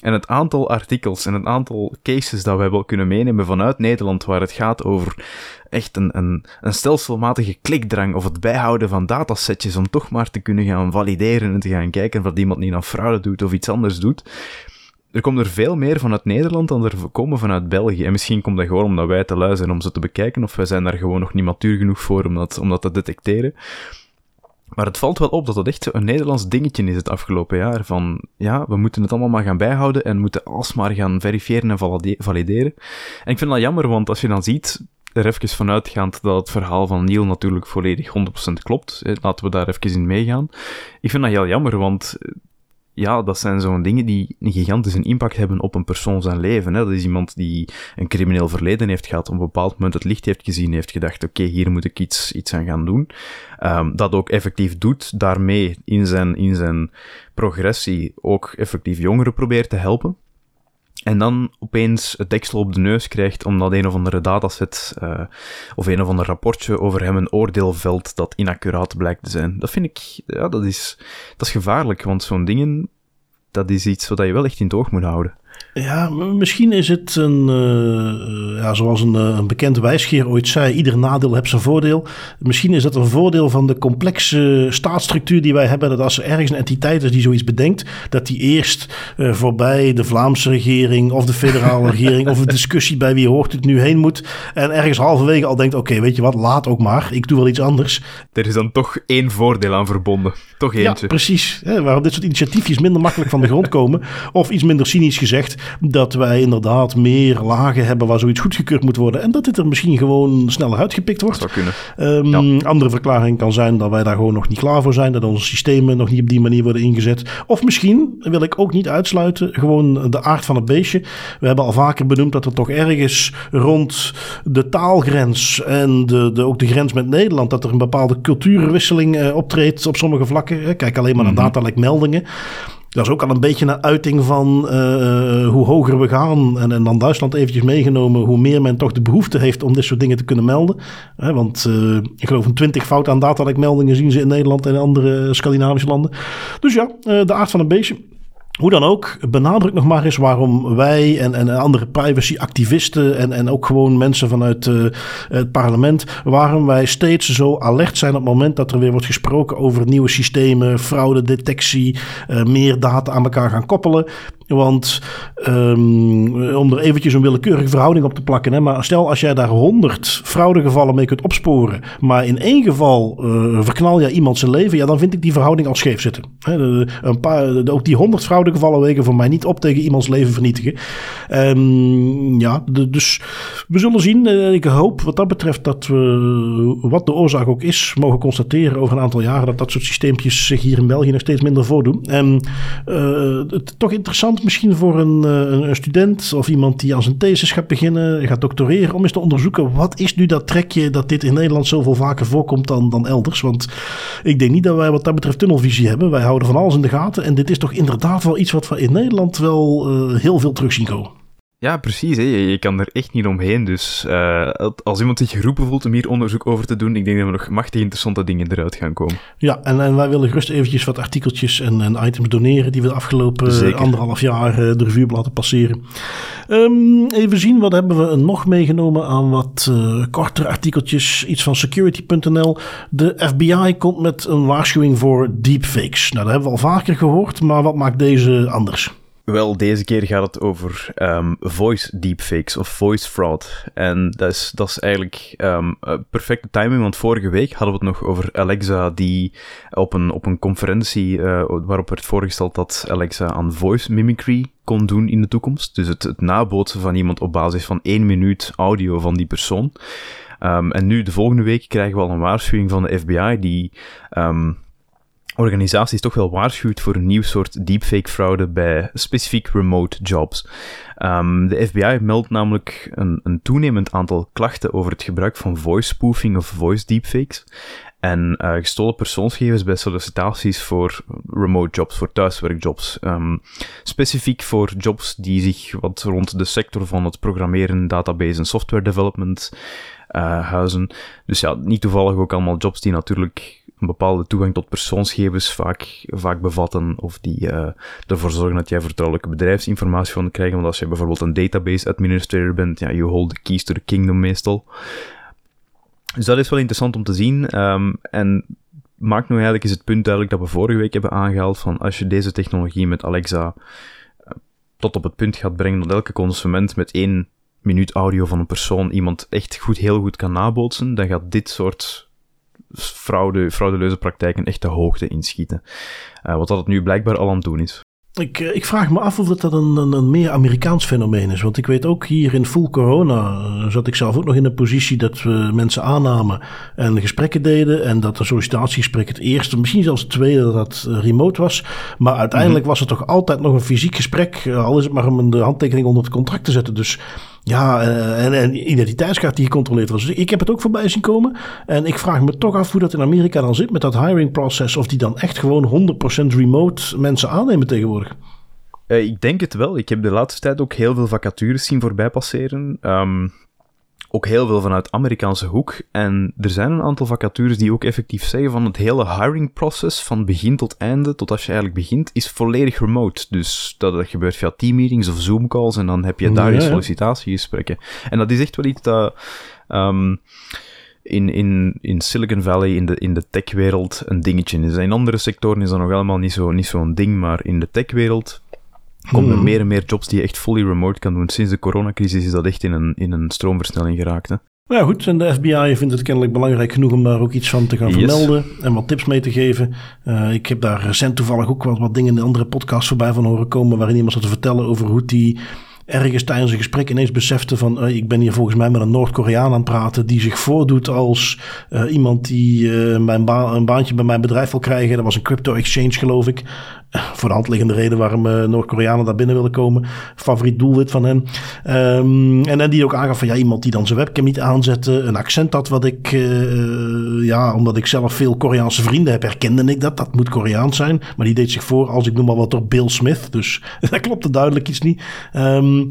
[SPEAKER 2] En het aantal artikels en het aantal cases dat we wel kunnen meenemen vanuit Nederland, waar het gaat over echt een, een, een stelselmatige klikdrang of het bijhouden van datasetjes om toch maar te kunnen gaan valideren en te gaan kijken of iemand niet aan fraude doet of iets anders doet. Er komt er veel meer vanuit Nederland dan er komen vanuit België. En misschien komt dat gewoon omdat wij te lui zijn om ze te bekijken, of wij zijn daar gewoon nog niet matuur genoeg voor om dat, om dat te detecteren. Maar het valt wel op dat dat echt een Nederlands dingetje is het afgelopen jaar. Van ja, we moeten het allemaal maar gaan bijhouden en moeten alsmaar gaan verifiëren en valideren. En ik vind dat jammer, want als je dan ziet, er even vanuitgaand dat het verhaal van Neil natuurlijk volledig 100% klopt. Laten we daar even in meegaan. Ik vind dat heel jammer, want ja, dat zijn zo'n dingen die een gigantische impact hebben op een persoon zijn leven. Hè. Dat is iemand die een crimineel verleden heeft gehad, op een bepaald moment het licht heeft gezien, heeft gedacht, oké, hier moet ik iets, iets aan gaan doen. Um, dat ook effectief doet, daarmee in zijn, in zijn progressie ook effectief jongeren probeert te helpen. En dan opeens het deksel op de neus krijgt omdat een of andere dataset uh, of een of ander rapportje over hem een oordeel velt dat inaccuraat blijkt te zijn. Dat vind ik, ja, dat is, dat is gevaarlijk, want zo'n dingen, dat is iets wat je wel echt in het oog moet houden.
[SPEAKER 1] Ja, misschien is het een, uh, ja, zoals een, een bekend wijsgeer ooit zei, ieder nadeel heeft zijn voordeel. Misschien is dat een voordeel van de complexe staatsstructuur die wij hebben, dat als er ergens een entiteit is die zoiets bedenkt, dat die eerst uh, voorbij de Vlaamse regering of de federale regering of een discussie bij wie hoort het nu heen moet en ergens halverwege al denkt, oké, okay, weet je wat, laat ook maar, ik doe wel iets anders.
[SPEAKER 2] Er is dan toch één voordeel aan verbonden, toch eentje.
[SPEAKER 1] Ja, precies. Hè, waarom dit soort initiatiefjes minder makkelijk van de grond komen, of iets minder cynisch gezegd, dat wij inderdaad meer lagen hebben waar zoiets goedgekeurd moet worden. En dat dit er misschien gewoon sneller uitgepikt wordt.
[SPEAKER 2] Dat zou
[SPEAKER 1] kunnen. Um, ja. Andere verklaring kan zijn dat wij daar gewoon nog niet klaar voor zijn. Dat onze systemen nog niet op die manier worden ingezet. Of misschien, wil ik ook niet uitsluiten, gewoon de aard van het beestje. We hebben al vaker benoemd dat er toch ergens rond de taalgrens en de, de, ook de grens met Nederland, dat er een bepaalde cultuurwisseling uh, optreedt op sommige vlakken. Kijk alleen maar naar mm -hmm. datalekmeldingen. Dat is ook al een beetje een uiting van uh, hoe hoger we gaan. En, en dan Duitsland eventjes meegenomen, hoe meer men toch de behoefte heeft om dit soort dingen te kunnen melden. Want uh, ik geloof een twintig fout aan datalekmeldingen zien ze in Nederland en andere Scandinavische landen. Dus ja, de aard van een beestje. Hoe dan ook, benadruk nog maar eens waarom wij en, en andere privacyactivisten en, en ook gewoon mensen vanuit uh, het parlement, waarom wij steeds zo alert zijn op het moment dat er weer wordt gesproken over nieuwe systemen, fraudedetectie, uh, meer data aan elkaar gaan koppelen. Want um, om er eventjes een willekeurige verhouding op te plakken. Hè, maar stel als jij daar honderd fraudegevallen mee kunt opsporen. Maar in één geval uh, verknal je iemand zijn leven. Ja, dan vind ik die verhouding al scheef zitten. Hè, een paar, ook die honderd fraudegevallen wegen voor mij niet op tegen iemands leven vernietigen. Um, ja, dus we zullen zien. Uh, ik hoop wat dat betreft dat we, wat de oorzaak ook is, mogen constateren over een aantal jaren. Dat dat soort systeempjes zich hier in België nog steeds minder voordoen. En uh, het toch interessant misschien voor een, een, student of iemand die aan zijn thesis gaat beginnen, gaat doctoreren, om eens te onderzoeken wat is nu dat trekje dat dit in Nederland zoveel vaker voorkomt dan, dan elders. Want ik denk niet dat wij wat dat betreft tunnelvisie hebben. Wij houden van alles in de gaten en dit is toch inderdaad wel iets wat we in Nederland wel uh, heel veel terug zien komen.
[SPEAKER 2] Ja, precies. Hè. Je, je kan er echt niet omheen. Dus uh, als iemand zich geroepen voelt om hier onderzoek over te doen, ik denk dat er nog machtig interessante dingen eruit gaan komen.
[SPEAKER 1] Ja, en, en wij willen gerust eventjes wat artikeltjes en, en items doneren die we de afgelopen Zeker. anderhalf jaar uh, de revue laten passeren. Um, even zien, wat hebben we nog meegenomen aan wat uh, kortere artikeltjes. Iets van security.nl. De FBI komt met een waarschuwing voor deepfakes. Nou, dat hebben we al vaker gehoord, maar wat maakt deze anders?
[SPEAKER 2] Wel, deze keer gaat het over um, voice deepfakes of voice fraud. En dat is, dat is eigenlijk um, perfecte timing, want vorige week hadden we het nog over Alexa, die op een, op een conferentie uh, waarop werd voorgesteld dat Alexa aan voice mimicry kon doen in de toekomst. Dus het, het nabootsen van iemand op basis van één minuut audio van die persoon. Um, en nu, de volgende week, krijgen we al een waarschuwing van de FBI die organisaties toch wel waarschuwt voor een nieuw soort deepfake-fraude bij specifiek remote jobs. Um, de FBI meldt namelijk een, een, toenemend aantal klachten over het gebruik van voice spoofing of voice deepfakes. En uh, gestolen persoonsgegevens bij sollicitaties voor remote jobs, voor thuiswerkjobs. Um, specifiek voor jobs die zich wat rond de sector van het programmeren, database en software development uh, huizen. Dus ja, niet toevallig ook allemaal jobs die natuurlijk bepaalde toegang tot persoonsgegevens vaak, vaak bevatten, of die uh, ervoor zorgen dat jij vertrouwelijke bedrijfsinformatie van krijgt. Want als je bijvoorbeeld een database administrator bent, ja, you hold the keys to the kingdom meestal. Dus dat is wel interessant om te zien. Um, en maakt nu eigenlijk is het punt duidelijk dat we vorige week hebben aangehaald van als je deze technologie met Alexa uh, tot op het punt gaat brengen dat elke consument met één minuut audio van een persoon iemand echt goed, heel goed kan nabootsen, dan gaat dit soort fraude, fraudeleuze praktijken echt de hoogte inschieten. Uh, wat dat het nu blijkbaar al aan het doen is.
[SPEAKER 1] Ik, ik, vraag me af of dat een, een, een, meer Amerikaans fenomeen is. Want ik weet ook hier in full corona zat ik zelf ook nog in de positie dat we mensen aannamen en gesprekken deden. En dat de sollicitatiegesprek het eerste, misschien zelfs het tweede, dat remote was. Maar uiteindelijk was het toch altijd nog een fysiek gesprek. Al is het maar om de handtekening onder het contract te zetten. Dus ja, en, en identiteitskaart die gecontroleerd was. Dus ik heb het ook voorbij zien komen. En ik vraag me toch af hoe dat in Amerika dan zit met dat hiring process. Of die dan echt gewoon 100% remote mensen aannemen tegenwoordig.
[SPEAKER 2] Uh, ik denk het wel. Ik heb de laatste tijd ook heel veel vacatures zien voorbij passeren. Um, ook heel veel vanuit Amerikaanse hoek. En er zijn een aantal vacatures die ook effectief zeggen van het hele hiring process, van begin tot einde, tot als je eigenlijk begint, is volledig remote. Dus dat, dat gebeurt via teammeetings of Zoom calls en dan heb je daar je sollicitatiegesprekken. En dat is echt wel iets dat... Um, in, in, in Silicon Valley, in de, in de techwereld, een dingetje is. In andere sectoren is dat nog helemaal niet zo'n niet zo'n ding, maar in de techwereld komen er hmm. meer en meer jobs die je echt fully remote kan doen. Sinds de coronacrisis is dat echt in een, in een stroomversnelling geraakt. Hè?
[SPEAKER 1] Ja, goed. En de FBI vindt het kennelijk belangrijk genoeg om daar ook iets van te gaan vermelden en wat tips mee te geven. Uh, ik heb daar recent toevallig ook wat, wat dingen in de andere podcasts voorbij van horen komen, waarin iemand zat te vertellen over hoe die ergens tijdens een gesprek ineens besefte van uh, ik ben hier volgens mij met een Noord-Koreaan aan het praten die zich voordoet als uh, iemand die uh, mijn ba een baantje bij mijn bedrijf wil krijgen. Dat was een crypto exchange geloof ik voor de hand liggende reden waarom uh, Noord-Koreanen daar binnen willen komen. Favoriet doelwit van hen. Um, en, en die ook aangaf van ja, iemand die dan zijn webcam niet aanzette. Een accent had wat ik, uh, ja, omdat ik zelf veel Koreaanse vrienden heb, herkende ik dat. Dat moet Koreaans zijn. Maar die deed zich voor als ik noem maar wat door Bill Smith. Dus dat klopte duidelijk iets niet. Um,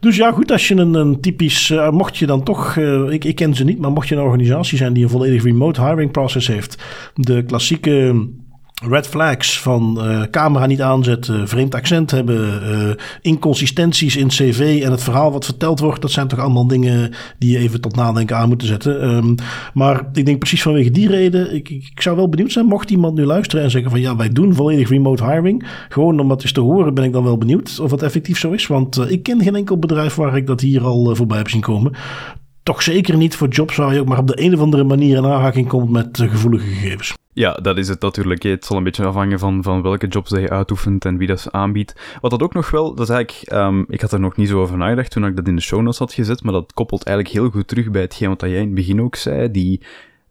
[SPEAKER 1] dus ja, goed, als je een, een typisch, uh, mocht je dan toch, ik, ik ken ze niet, maar mocht je een organisatie zijn die een volledig remote hiring process heeft. De klassieke red flags van uh, camera niet aanzetten, vreemd accent hebben, uh, inconsistenties in cv en het verhaal wat verteld wordt, dat zijn toch allemaal dingen die je even tot nadenken aan moeten zetten. Um, maar ik denk precies vanwege die reden, ik, ik, zou wel benieuwd zijn, mocht iemand nu luisteren en zeggen van ja, wij doen volledig remote hiring, gewoon om wat eens te horen, ben ik dan wel benieuwd of het effectief zo is, want uh, ik ken geen enkel bedrijf waar ik dat hier al voorbij heb zien komen. Toch zeker niet voor jobs waar je ook maar op de een of andere manier in aanraking komt met gevoelige gegevens.
[SPEAKER 2] Ja, dat is het natuurlijk. Het zal een beetje afhangen van, van welke jobs je uitoefent en wie dat aanbiedt. Wat dat ook nog wel, dat is eigenlijk, um, ik had er nog niet zo over nagedacht toen ik dat in de show notes had gezet, maar dat koppelt eigenlijk heel goed terug bij hetgeen wat jij in het begin ook zei, die,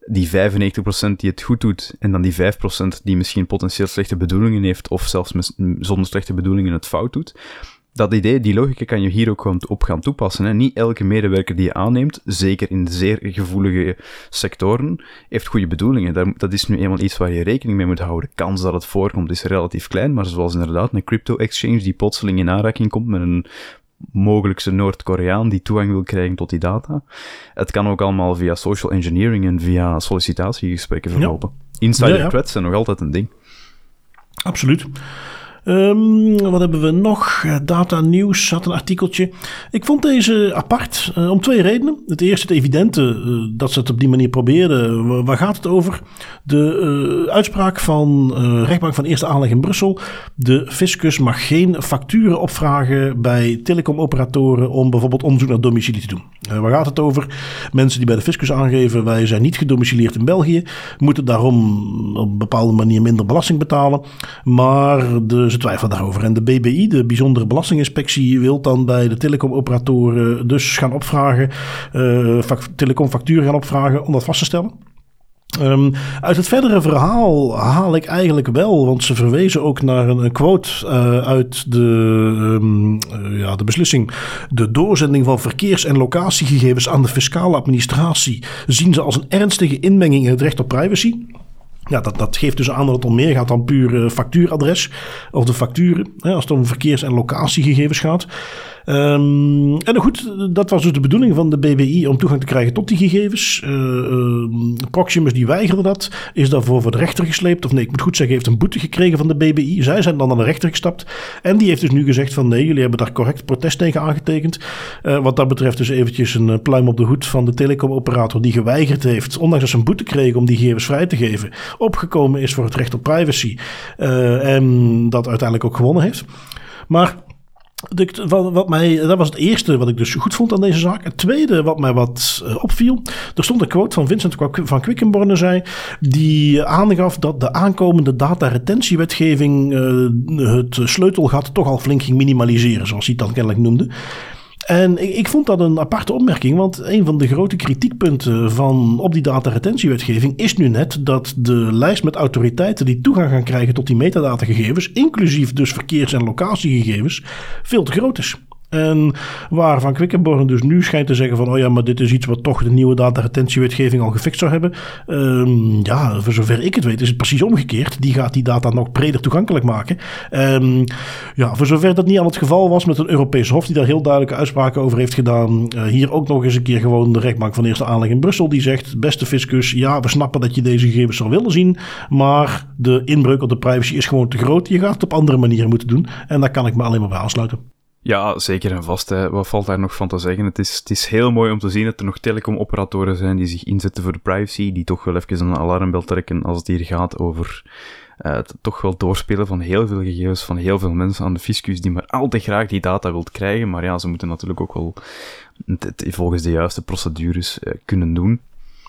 [SPEAKER 2] die 95% die het goed doet en dan die 5% die misschien potentieel slechte bedoelingen heeft of zelfs zonder slechte bedoelingen het fout doet dat idee, die logica kan je hier ook gewoon op gaan toepassen. Hè. Niet elke medewerker die je aanneemt, zeker in zeer gevoelige sectoren, heeft goede bedoelingen. Dat is nu eenmaal iets waar je rekening mee moet houden. De kans dat het voorkomt is relatief klein, maar zoals inderdaad een crypto-exchange die plotseling in aanraking komt met een mogelijkse Noord-Koreaan die toegang wil krijgen tot die data. Het kan ook allemaal via social engineering en via sollicitatiegesprekken verlopen. Insider ja, threats zijn nog altijd een ding.
[SPEAKER 1] Absoluut. Um, wat hebben we nog? Data News had een artikeltje. Ik vond deze apart uh, om twee redenen. Het eerste, het evidente, uh, dat ze het op die manier probeerden. Waar gaat het over? De uitspraak van rechtbank van eerste aanleg in Brussel. De fiscus mag geen facturen opvragen bij telecomoperatoren om bijvoorbeeld onderzoek naar domicilie te doen. waar gaat het over? Mensen die bij de fiscus aangeven wij zijn niet gedomicileerd in België, moeten daarom op een bepaalde manier minder belasting betalen. Maar de ze daarover. En de BBI, de Bijzondere Belastinginspectie, wil dan bij de telecomoperatoren dus gaan opvragen, uh, telecomfacturen gaan opvragen om dat vast te stellen. Um, uit het verdere verhaal haal ik eigenlijk wel, want ze verwezen ook naar een, quote uh, uit de, um, uh, ja, de beslissing. De doorzending van verkeers- en locatiegegevens aan de fiscale administratie zien ze als een ernstige inmenging in het recht op privacy. Ja, dat, dat geeft dus aan dat het om meer gaat dan puur uh, factuuradres of de facturen. Hè, als het om verkeers- en locatiegegevens gaat. Um, en goed, dat was dus de bedoeling van de BBI om toegang te krijgen tot die gegevens. Uh, Proximus die weigerde dat, is daarvoor voor de rechter gesleept. Of nee, ik moet goed zeggen, heeft een boete gekregen van de BBI. Zij zijn dan naar de rechter gestapt. En die heeft dus nu gezegd van nee, jullie hebben daar correct protest tegen aangetekend. Uh, wat dat betreft dus eventjes een pluim op de hoed van de telecomoperator die geweigerd heeft, ondanks dat ze een boete kregen om die gegevens vrij te geven, opgekomen is voor het recht op privacy. en dat uiteindelijk ook gewonnen heeft. Maar wat, mij, dat was het eerste wat ik dus goed vond aan deze zaak. Het tweede wat mij wat uh, opviel. Er stond een quote van Vincent van Quickenborne zei. Die aangaf dat de aankomende dataretentiewetgeving uh, het sleutelgat toch al flink ging minimaliseren. Zoals hij het dan kennelijk noemde. En ik, vond dat een aparte opmerking, want een van de grote kritiekpunten van op die dataretentiewetgeving is nu net dat de lijst met autoriteiten die toegang gaan krijgen tot die metadatagegevens, inclusief dus verkeers- en locatiegegevens, veel te groot is. En waar Van Quickenborn dus nu schijnt te zeggen van... oh ja, maar dit is iets wat toch de nieuwe dataretentiewetgeving al gefixt zou hebben. Um, ja, voor zover ik het weet is het precies omgekeerd. Die gaat die data nog breder toegankelijk maken. Um, ja, voor zover dat niet al het geval was met een Europees Hof... die daar heel duidelijke uitspraken over heeft gedaan. Uh, hier ook nog eens een keer gewoon de rechtbank van eerste aanleg in Brussel... die zegt, beste fiscus, ja, we snappen dat je deze gegevens zou willen zien... maar de inbreuk op de privacy is gewoon te groot. Je gaat het op andere manieren moeten doen. En daar kan ik me alleen maar bij aansluiten.
[SPEAKER 2] Ja, zeker en vast. Hè. Wat valt daar nog van te zeggen? Het is, het is heel mooi om te zien dat er nog telecomoperatoren zijn die zich inzetten voor de privacy, die toch wel even een alarmbel trekken als het hier gaat over uh, het toch wel doorspelen van heel veel gegevens van heel veel mensen aan de fiscus die maar al te graag die data wilt krijgen. Maar ja, ze moeten natuurlijk ook wel het, volgens de juiste procedures uh, kunnen doen.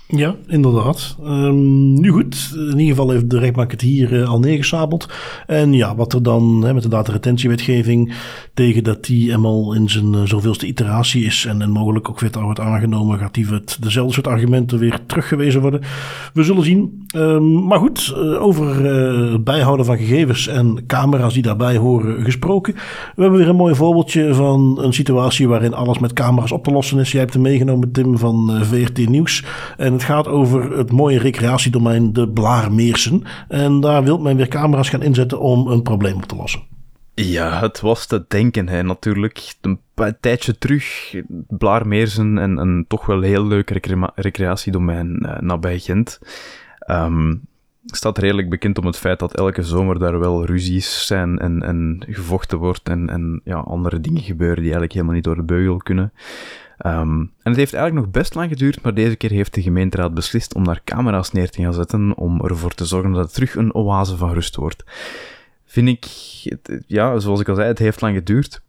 [SPEAKER 1] Ja, inderdaad. Um, nu goed, in ieder geval heeft de rechtbank het hier uh, al neergesabeld. En ja, wat er dan met de dataretentiewetgeving tegen dat die eenmaal in zijn uh, zoveelste iteratie is en, mogelijk ook weer wordt aangenomen, gaat die het dezelfde soort argumenten weer teruggewezen worden. We zullen zien. Um, maar goed, uh, over het bijhouden van gegevens en camera's die daarbij horen gesproken. We hebben weer een mooi voorbeeldje van een situatie waarin alles met camera's op te lossen is. Jij hebt hem meegenomen, Tim, van VRT Nieuws. En het gaat over het mooie recreatiedomein de Blaarmeersen. En daar wil men weer camera's gaan inzetten om een probleem op te lossen.
[SPEAKER 2] Ja, het was te denken, hè, natuurlijk. Een, tijdje terug, Blaarmeersen en een toch wel heel leuk recreatiedomein uh, nabij Gent. Um, staat redelijk bekend om het feit dat elke zomer daar wel ruzies zijn en, en gevochten wordt en, en ja, andere dingen gebeuren die eigenlijk helemaal niet door de beugel kunnen. Um, en het heeft eigenlijk nog best lang geduurd, maar deze keer heeft de gemeenteraad beslist om daar camera's neer te gaan zetten om ervoor te zorgen dat het terug een oase van rust wordt. Vind ik, ja, zoals ik al zei, het heeft lang geduurd.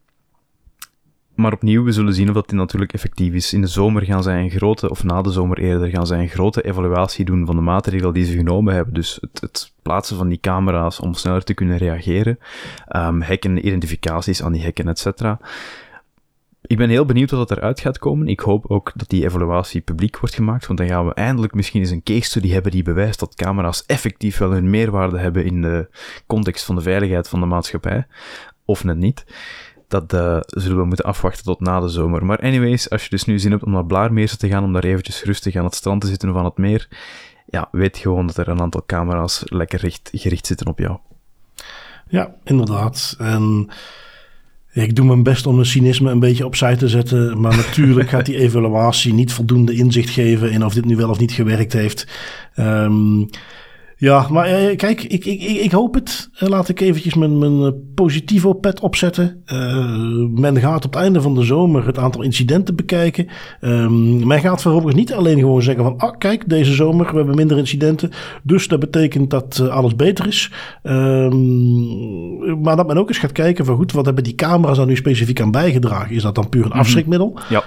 [SPEAKER 2] Maar opnieuw, we zullen zien of dat dit natuurlijk effectief is. In de zomer gaan zij een grote, of na de zomer eerder, gaan zij een grote evaluatie doen van de maatregelen die ze genomen hebben. Dus het, het plaatsen van die camera's om sneller te kunnen reageren. Um, hekken, identificaties aan die hekken, etc. Ik ben heel benieuwd wat er eruit gaat komen. Ik hoop ook dat die evaluatie publiek wordt gemaakt, want dan gaan we eindelijk misschien eens een case study hebben die bewijst dat camera's effectief wel hun meerwaarde hebben in de context van de veiligheid van de maatschappij. Of net niet. Dat uh, zullen we moeten afwachten tot na de zomer. Maar anyways, als je dus nu zin hebt om naar Blaarmeersen te gaan, om daar eventjes rustig aan het strand te zitten van het meer, ja, weet gewoon dat er een aantal camera's lekker richt, gericht zitten op jou.
[SPEAKER 1] Ja, inderdaad. En ik doe mijn best om mijn cynisme een beetje opzij te zetten. Maar natuurlijk gaat die evaluatie niet voldoende inzicht geven in of dit nu wel of niet gewerkt heeft. Um, ja, maar eh, kijk, ik, ik, ik, hoop het. Eh, laat ik eventjes mijn, mijn eh, positivo pet opzetten. men gaat op het einde van de zomer het aantal incidenten bekijken. Um, men gaat vervolgens niet alleen gewoon zeggen van... ah, kijk, deze zomer we hebben minder incidenten. Dus dat betekent dat alles beter is. Um, maar dat men ook eens gaat kijken van... goed, wat hebben die camera's daar nu specifiek aan bijgedragen? Is dat dan puur een mhm. afschrikmiddel?
[SPEAKER 2] Ja.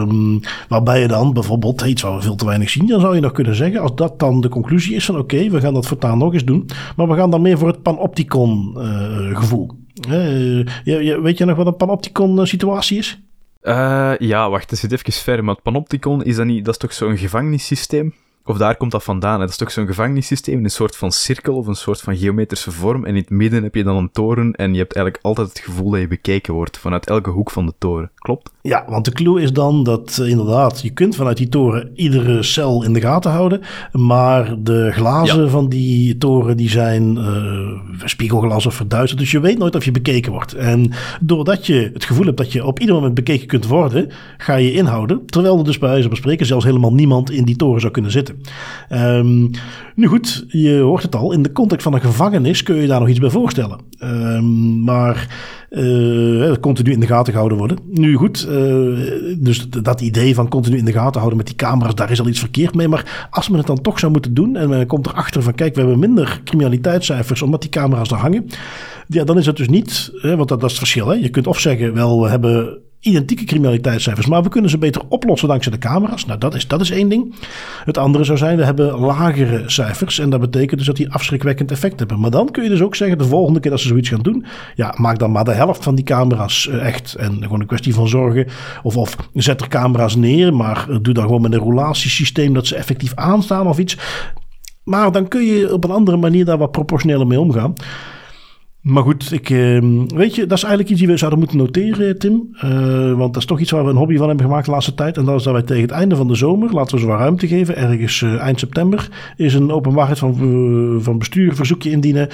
[SPEAKER 1] Um, waarbij je dan bijvoorbeeld... iets waar we veel te weinig zien, dan zou je nog kunnen zeggen... als dat dan de conclusie is van... oké, we gaan dat voortaan nog eens doen. Maar we gaan dan meer voor het panopticon uh, gevoel. Uh, weet je nog wat een panopticon eh, situatie is?
[SPEAKER 2] Ja, wacht, dat zit even ver. Maar het panopticon, is dat, niet, dat is toch zo'n gevangenissysteem? Of daar komt dat vandaan. Hè? Dat is toch zo'n gevangenissysteem, een soort van cirkel of een soort van geometrische vorm. En in het midden heb je dan een toren en je hebt eigenlijk altijd het gevoel dat je bekeken wordt vanuit elke hoek van de toren. Klopt?
[SPEAKER 1] Ja, want de clue is dan dat uh, inderdaad, je kunt vanuit die toren iedere cel in de gaten houden. Maar de glazen van die toren die zijn uh, spiegelglas of verduisterd. Dus je weet nooit of je bekeken wordt. En doordat je het gevoel hebt dat je op ieder moment bekeken kunt worden, ga je inhouden. Terwijl er dus bij wijze van spreken zelfs helemaal niemand in die toren zou kunnen zitten. Um, nu goed, je hoort het al. In de context van een gevangenis kun je daar nog iets bij voorstellen. Um, maar uh, continu in de gaten gehouden worden. Nu goed, uh, dus dat idee van continu in de gaten houden met die camera's, daar is al iets verkeerd mee. Maar als men het dan toch zou moeten doen en men komt erachter van kijk, we hebben minder criminaliteitscijfers omdat die camera's daar hangen. Ja, dan is het dus niet, hè, want dat, dat is het verschil. Hè. Je kunt of zeggen, wel, we hebben identieke criminaliteitscijfers, maar we kunnen ze beter oplossen dankzij de camera's. Nou, dat is, dat is één ding. Het andere zou zijn, we hebben lagere cijfers en dat betekent dus dat die afschrikwekkend effect hebben. Maar dan kun je dus ook zeggen, de volgende keer dat ze zoiets gaan doen, ja, maak dan maar de helft van die camera's eh, echt. En gewoon een kwestie van zorgen, of, of zet er camera's neer, maar doe dan gewoon met een roulatiesysteem dat ze effectief aanstaan of iets. Maar dan kun je op een andere manier daar wat proportioneler mee omgaan. Maar goed, ik, ehm, weet je, dat is eigenlijk iets die we zouden moeten noteren, Tim. Uh, want dat is toch iets waar we een hobby van hebben gemaakt de laatste tijd. En dat is dat wij tegen het einde van de zomer, laten we ze wat ruimte geven, ergens uh, eind september, is een openbaarheid van, uh, van bestuur verzoekje indienen.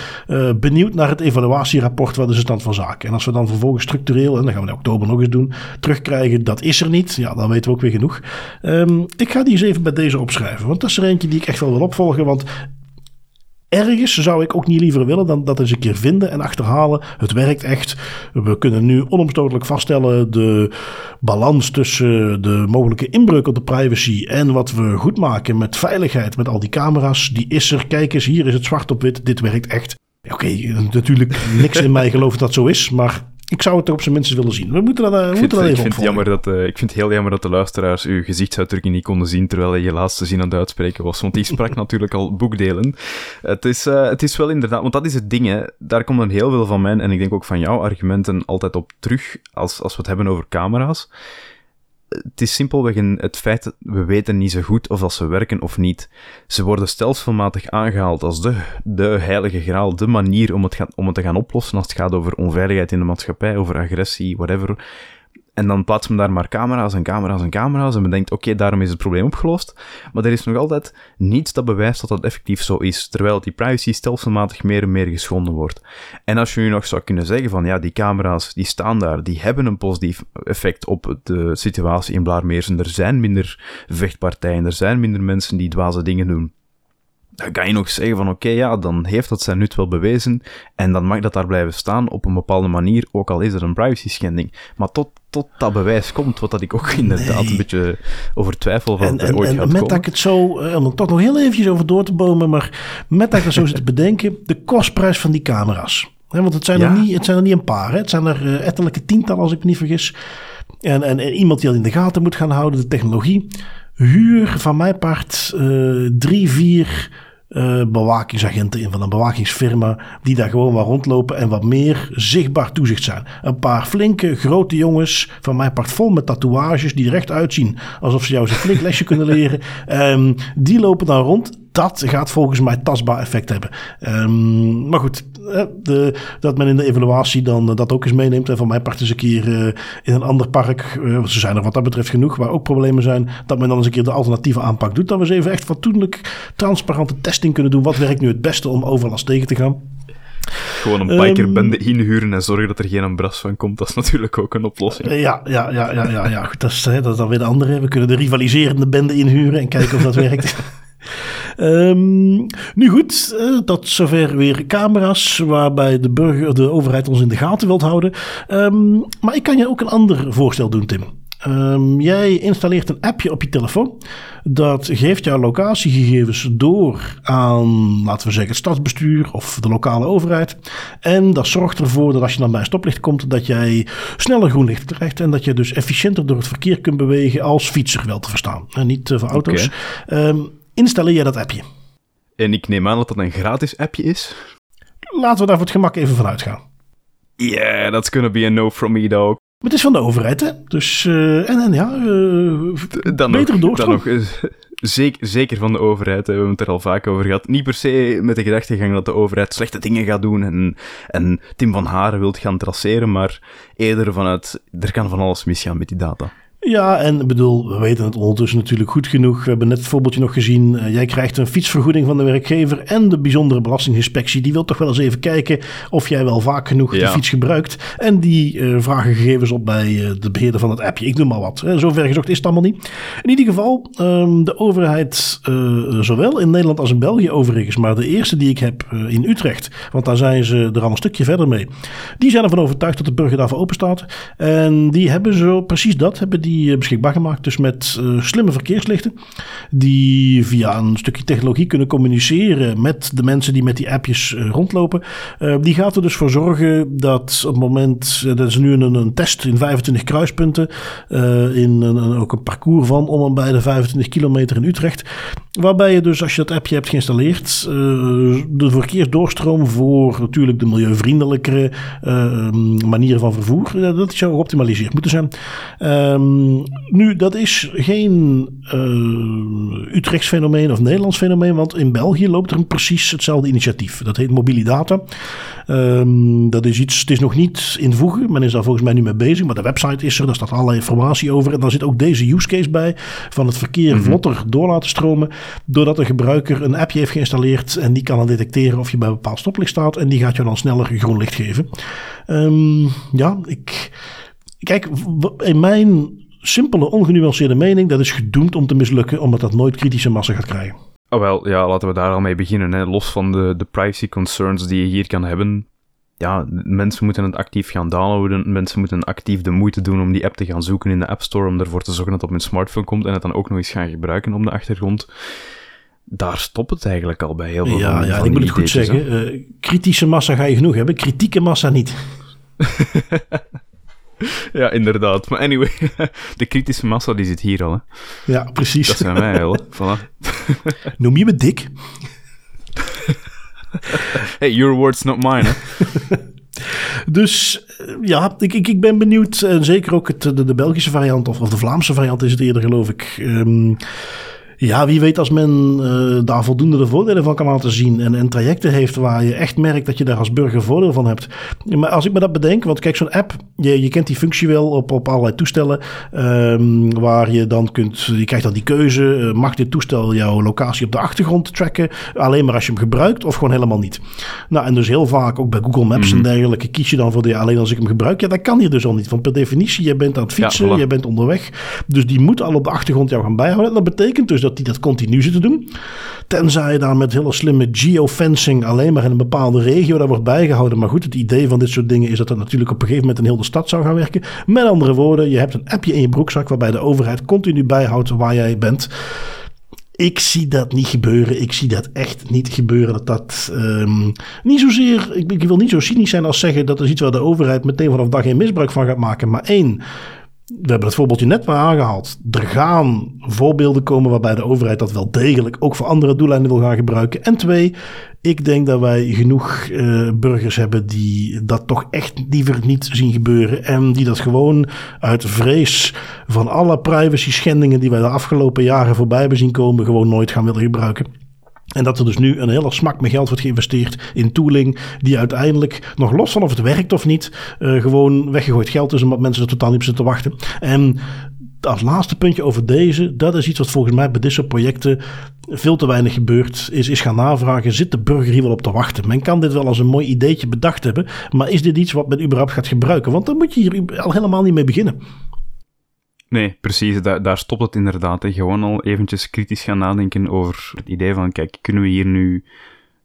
[SPEAKER 1] benieuwd naar het evaluatierapport, wat is de stand van zaken. En als we dan vervolgens structureel, en dat gaan we in oktober nog eens doen, terugkrijgen, dat is er niet. Ja, dan weten we ook weer genoeg. Um, ik ga die eens even bij deze opschrijven. Want dat is er eentje die ik echt wel wil opvolgen. Want Ergens zou ik ook niet liever willen dan dat eens een keer vinden en achterhalen. Het werkt echt. We kunnen nu onomstotelijk vaststellen de balans tussen de mogelijke inbreuk op de privacy en wat we goed maken met veiligheid, met al die camera's. Die is er. Kijk eens, hier is het zwart op wit. Dit werkt echt. Oké, natuurlijk niks in mij gelooft dat zo is, maar ik zou het er op zijn minst willen zien. We moeten dat, uh,
[SPEAKER 2] ik
[SPEAKER 1] moeten
[SPEAKER 2] dat
[SPEAKER 1] even
[SPEAKER 2] ik vind, jammer dat, uh, ik vind het heel jammer dat de luisteraars uw gezichtsuitdrukking niet konden zien terwijl hij je laatste zin aan het uitspreken was. Want die sprak natuurlijk al boekdelen. Het is, uh, het is wel inderdaad, want dat is het ding, hè. daar komen heel veel van mijn en ik denk ook van jouw argumenten altijd op terug als, als we het hebben over camera's het is simpelweg het feit dat we weten niet zo goed of dat ze werken of niet. Ze worden stelselmatig aangehaald als de, de heilige graal, de manier om het, om het te gaan oplossen als het gaat over onveiligheid in de maatschappij, over agressie, whatever. En dan plaatst men daar maar camera's en camera's en camera's en men denkt, oké, daarom is het probleem opgelost. Maar er is nog altijd niets dat bewijst dat dat effectief zo is, terwijl die privacy stelselmatig meer en meer geschonden wordt. En als je nu nog zou kunnen zeggen van, ja, die camera's, die staan daar, die hebben een positief effect op de situatie in Blaarmeersen. Er zijn minder vechtpartijen, er zijn minder mensen die dwaze dingen doen dan kan je nog zeggen van oké, ja, dan heeft dat zijn nut wel bewezen en dan mag dat daar blijven staan op een bepaalde manier, ook al is er een privacy schending. Maar tot, tot dat bewijs komt, wat dat ik ook inderdaad een beetje over twijfel van
[SPEAKER 1] en,
[SPEAKER 2] er ooit
[SPEAKER 1] en,
[SPEAKER 2] gaat
[SPEAKER 1] met
[SPEAKER 2] komen.
[SPEAKER 1] dat ik het zo, eh, om er toch nog heel eventjes over door te bomen, maar met dat ik er zo zit te bedenken, de kostprijs van die camera's. want het zijn,
[SPEAKER 2] Ja.
[SPEAKER 1] er niet, het zijn er niet een paar, hè. het zijn er uh, ettelijke tientallen als ik me niet vergis. En, en, en, iemand die dat in de gaten moet gaan houden, de technologie. Huur van mijn part uh, drie, vier uh, bewakingsagenten in van een bewakingsfirma die daar gewoon maar rondlopen en wat meer zichtbaar toezicht zijn. Een paar flinke, grote jongens van mijn part vol met tatoeages die er echt uitzien alsof ze jou eens een flink lesje kunnen leren. Um, die lopen dan rond. Dat gaat volgens mij tastbaar effect hebben. Um, maar goed, de, dat men in de evaluatie dan dat ook eens meeneemt. En van mijn part eens een keer uh, in een ander park, uh, ze zijn er wat dat betreft genoeg, waar ook problemen zijn, dat men dan eens een keer de alternatieve aanpak doet. Dat we eens even echt fatsoenlijk transparante testing kunnen doen. Wat werkt nu het beste om overlast tegen te gaan?
[SPEAKER 2] Gewoon een bikerbende um, inhuren en zorgen dat er geen bras van komt, dat is natuurlijk ook een oplossing.
[SPEAKER 1] Uh, ja, ja, ja, ja, ja, ja. Goed, dat, is, dat is dan weer de andere. We kunnen de rivaliserende bende inhuren en kijken of dat werkt. Um, nu goed, uh, tot zover weer camera's waarbij de burger, de overheid ons in de gaten wilt houden. Um, maar ik kan je ook een ander voorstel doen, Tim. Um, jij installeert een appje op je telefoon. Dat geeft jouw locatiegegevens door aan, laten we zeggen, het stadsbestuur of de lokale overheid. En dat zorgt ervoor dat als je dan bij een stoplicht komt, dat jij sneller groen licht krijgt. En dat je dus efficiënter door het verkeer kunt bewegen als fietser wel te verstaan. En niet uh, voor auto's. Okay. Um, installeer je dat appje.
[SPEAKER 2] En ik neem aan dat dat een gratis appje is.
[SPEAKER 1] Laten we daar voor het gemak even van uitgaan.
[SPEAKER 2] Yeah, that's gonna be a no from me, dog.
[SPEAKER 1] Maar het is van de overheid, hè? Dus, uh, en, en ja, uh,
[SPEAKER 2] dan
[SPEAKER 1] beter
[SPEAKER 2] nog, dan nog, zeker, zeker van de overheid, hè. we hebben het er al vaak over gehad. Niet per se met de gedachtegang dat de overheid slechte dingen gaat doen en, en Tim van Haren wilt gaan traceren, maar eerder vanuit, er kan van alles misgaan met die data.
[SPEAKER 1] Ja, en ik bedoel, we weten het ondertussen natuurlijk goed genoeg. We hebben net het voorbeeldje nog gezien. Uh, jij krijgt een fietsvergoeding van de werkgever en de bijzondere belastinginspectie. Die wil toch wel eens even kijken of jij wel vaak genoeg
[SPEAKER 2] Ja.
[SPEAKER 1] de fiets gebruikt. En die uh, vragen gegevens op bij uh, de beheerder van het appje. Ik noem maar wat. Zover gezocht is het allemaal niet. In ieder geval, um, de overheid, zowel in Nederland als in België overigens, maar de eerste die ik heb in Utrecht, want daar zijn ze er al een stukje verder mee. Die zijn ervan overtuigd dat de burger daarvoor open staat. En die hebben zo precies dat, hebben die die beschikbaar gemaakt. Dus met uh, slimme verkeerslichten. Die via een stukje technologie kunnen communiceren met de mensen die met die appjes uh, rondlopen. Die gaat er dus voor zorgen dat op het moment. dat is nu een, een test in 25 kruispunten. in een, ook een parcours van om en bij de 25 kilometer in Utrecht. Waarbij je dus als je dat appje hebt geïnstalleerd, de verkeersdoorstroom voor natuurlijk de milieuvriendelijkere manieren van vervoer, dat zou geoptimaliseerd moeten zijn. Um, nu, dat is geen uh, Utrechts fenomeen of Nederlands fenomeen, want in België loopt er een precies hetzelfde initiatief. Dat heet Mobilidata. Um, dat is iets, het is nog niet in voegen, men is daar volgens mij nu mee bezig, maar de website is er, daar staat allerlei informatie over. En daar zit ook deze use case bij van het verkeer mm -hmm. vlotter door laten stromen, doordat de gebruiker een appje heeft geïnstalleerd en die kan dan detecteren of je bij een bepaald stoplicht staat en die gaat je dan sneller groen licht geven. Um, ja, ik... Kijk, in mijn simpele, ongenuanceerde mening, dat is gedoemd om te mislukken, omdat dat nooit kritische massa gaat krijgen.
[SPEAKER 2] Oh wel, ja, laten we daar al mee beginnen. Hè. Los van de, de privacy concerns die je hier kan hebben. Ja, mensen moeten het actief gaan downloaden. Mensen moeten actief de moeite doen om die app te gaan zoeken in de App Store. Om ervoor te zorgen dat het op hun smartphone komt en het dan ook nog eens gaan gebruiken op de achtergrond. Daar stopt het eigenlijk al bij heel veel
[SPEAKER 1] Ja,
[SPEAKER 2] van,
[SPEAKER 1] ja
[SPEAKER 2] van
[SPEAKER 1] ik moet het goed zeggen. Uh, kritische massa ga je genoeg hebben. Kritieke massa niet.
[SPEAKER 2] Ja, inderdaad. Maar anyway, de kritische massa die zit hier al. Hè.
[SPEAKER 1] Ja, precies.
[SPEAKER 2] Dat zijn wij al. Voilà.
[SPEAKER 1] Noem je me dik?
[SPEAKER 2] hey, your words, not mine. Hè.
[SPEAKER 1] Dus ja, ik, ik, ik ben benieuwd. En zeker ook het, de, de Belgische variant, of, of de Vlaamse variant is het eerder, geloof ik. Um, ja, wie weet als men uh, daar voldoende de voordelen van kan laten zien en, en trajecten heeft waar je echt merkt dat je daar als burger voordeel van hebt. Maar als ik me dat bedenk, want kijk, zo'n app, je, je kent die functie wel op, op allerlei toestellen, um, waar je dan kunt, je krijgt dan die keuze, uh, mag dit toestel jouw locatie op de achtergrond tracken, alleen maar als je hem gebruikt of gewoon helemaal niet. Nou, en dus heel vaak, ook bij Google Maps en dergelijke, kies je dan voor de, alleen als ik hem gebruik. Ja, dat kan je dus al niet, want per definitie, je bent aan het fietsen, ja, je bent onderweg, dus die moet al op de achtergrond jou gaan bijhouden. Dat betekent dus dat die dat continu zit te doen. Tenzij je daar met hele slimme geofencing alleen maar in een bepaalde regio daar wordt bijgehouden. Maar goed, het idee van dit soort dingen is dat dat natuurlijk op een gegeven moment in heel de stad zou gaan werken. Met andere woorden, je hebt een appje in je broekzak waarbij de overheid continu bijhoudt waar jij bent. Ik zie dat niet gebeuren. Ik zie dat echt niet gebeuren. Dat dat um, niet zozeer. Ik, ik wil niet zo cynisch zijn als zeggen dat is iets waar de overheid meteen vanaf dag geen misbruik van gaat maken. Maar één, we hebben het voorbeeldje net maar aangehaald. Er gaan voorbeelden komen waarbij de overheid dat wel degelijk ook voor andere doeleinden wil gaan gebruiken. En twee, ik denk dat wij genoeg uh, burgers hebben die dat toch echt liever niet zien gebeuren. En die dat gewoon uit vrees van alle privacy schendingen die wij de afgelopen jaren voorbij hebben zien komen, gewoon nooit gaan willen gebruiken. En dat er dus nu een hele smak met geld wordt geïnvesteerd in tooling, die uiteindelijk, nog los van of het werkt of niet, uh, gewoon weggegooid geld is, omdat mensen er totaal niet op zitten te wachten. En als laatste puntje over deze, dat is iets wat volgens mij bij dit soort projecten veel te weinig gebeurt, is, is gaan navragen, zit de burger hier wel op te wachten? Men kan dit wel als een mooi ideetje bedacht hebben, maar is dit iets wat men überhaupt gaat gebruiken? Want dan moet je hier al helemaal niet mee beginnen.
[SPEAKER 2] Nee, precies. Daar, daar stopt het inderdaad. Hè. Gewoon al eventjes kritisch gaan nadenken over het idee van, kijk, kunnen we hier nu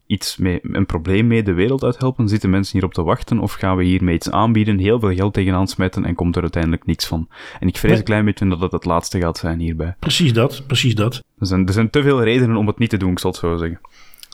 [SPEAKER 2] iets mee, een probleem mee de wereld uithelpen? Zitten mensen hierop te wachten? Of gaan we hiermee iets aanbieden, heel veel geld tegenaan smijten en komt er uiteindelijk niks van? En ik vrees nee. een klein beetje dat het het laatste gaat zijn hierbij.
[SPEAKER 1] Precies dat, precies dat.
[SPEAKER 2] Er zijn, er zijn te veel redenen om het niet te doen, ik zal het zo zeggen.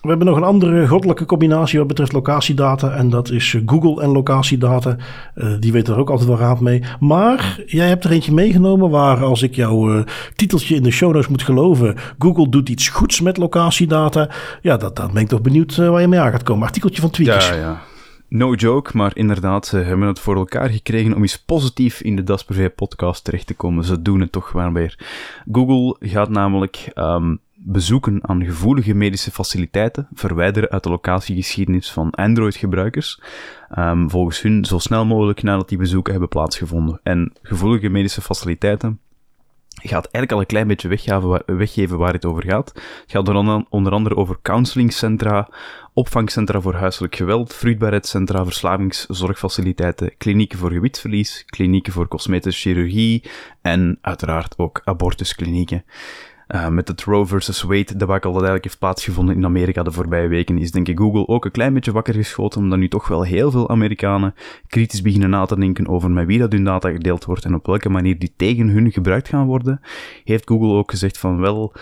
[SPEAKER 1] We hebben nog een andere goddelijke combinatie wat betreft locatiedata. En dat is Google en locatiedata. Uh, die weten er ook altijd wel raad mee. Maar jij hebt er eentje meegenomen waar, als ik jouw uh, titeltje in de show notes moet geloven, Google doet iets goeds met locatiedata. Ja, dat, dat ben ik toch benieuwd waar je mee aan gaat komen. Artikeltje van Tweakers.
[SPEAKER 2] Ja, ja. No joke, maar inderdaad, ze hebben het voor elkaar gekregen om eens positief in de Das Privé podcast terecht te komen. Ze doen het toch wel weer. Google gaat namelijk um, bezoeken aan gevoelige medische faciliteiten verwijderen uit de locatiegeschiedenis van Android-gebruikers. Um, volgens hun zo snel mogelijk nadat die bezoeken hebben plaatsgevonden. En gevoelige medische faciliteiten gaat eigenlijk al een klein beetje weggeven waar, weggeven waar het over gaat. Het gaat onder andere over counselingcentra, opvangcentra voor huiselijk geweld, vruchtbaarheidscentra, verslavingszorgfaciliteiten, klinieken voor gewichtsverlies, klinieken voor cosmetische chirurgie en uiteraard ook abortusklinieken. Uh, met het Roe versus Wade debacle dat eigenlijk heeft plaatsgevonden in Amerika de voorbije weken, is denk ik Google ook een klein beetje wakker geschoten, omdat nu toch wel heel veel Amerikanen kritisch beginnen na te denken over met wie dat hun data gedeeld wordt en op welke manier die tegen hun gebruikt gaan worden, heeft Google ook gezegd van wel,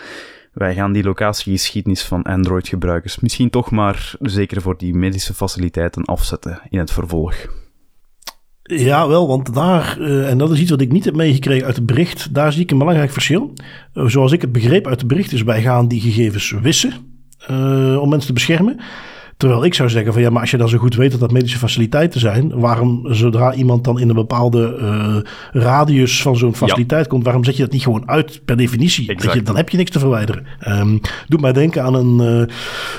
[SPEAKER 2] wij gaan die locatiegeschiedenis van Android-gebruikers misschien toch maar, zeker voor die medische faciliteiten, afzetten in het vervolg.
[SPEAKER 1] Ja, wel, want daar, uh, en dat is iets wat ik niet heb meegekregen uit het bericht, daar zie ik een belangrijk verschil. Uh, zoals ik het begreep uit het bericht is, wij gaan die gegevens wissen uh, om mensen te beschermen. Terwijl ik zou zeggen van ja, maar als je dan zo goed weet dat dat medische faciliteiten zijn, waarom zodra iemand dan in een bepaalde uh, radius van zo'n faciliteit komt, waarom zet je dat niet gewoon uit per definitie? Dat je, dan heb je niks te verwijderen. Um, doet mij denken aan een, uh,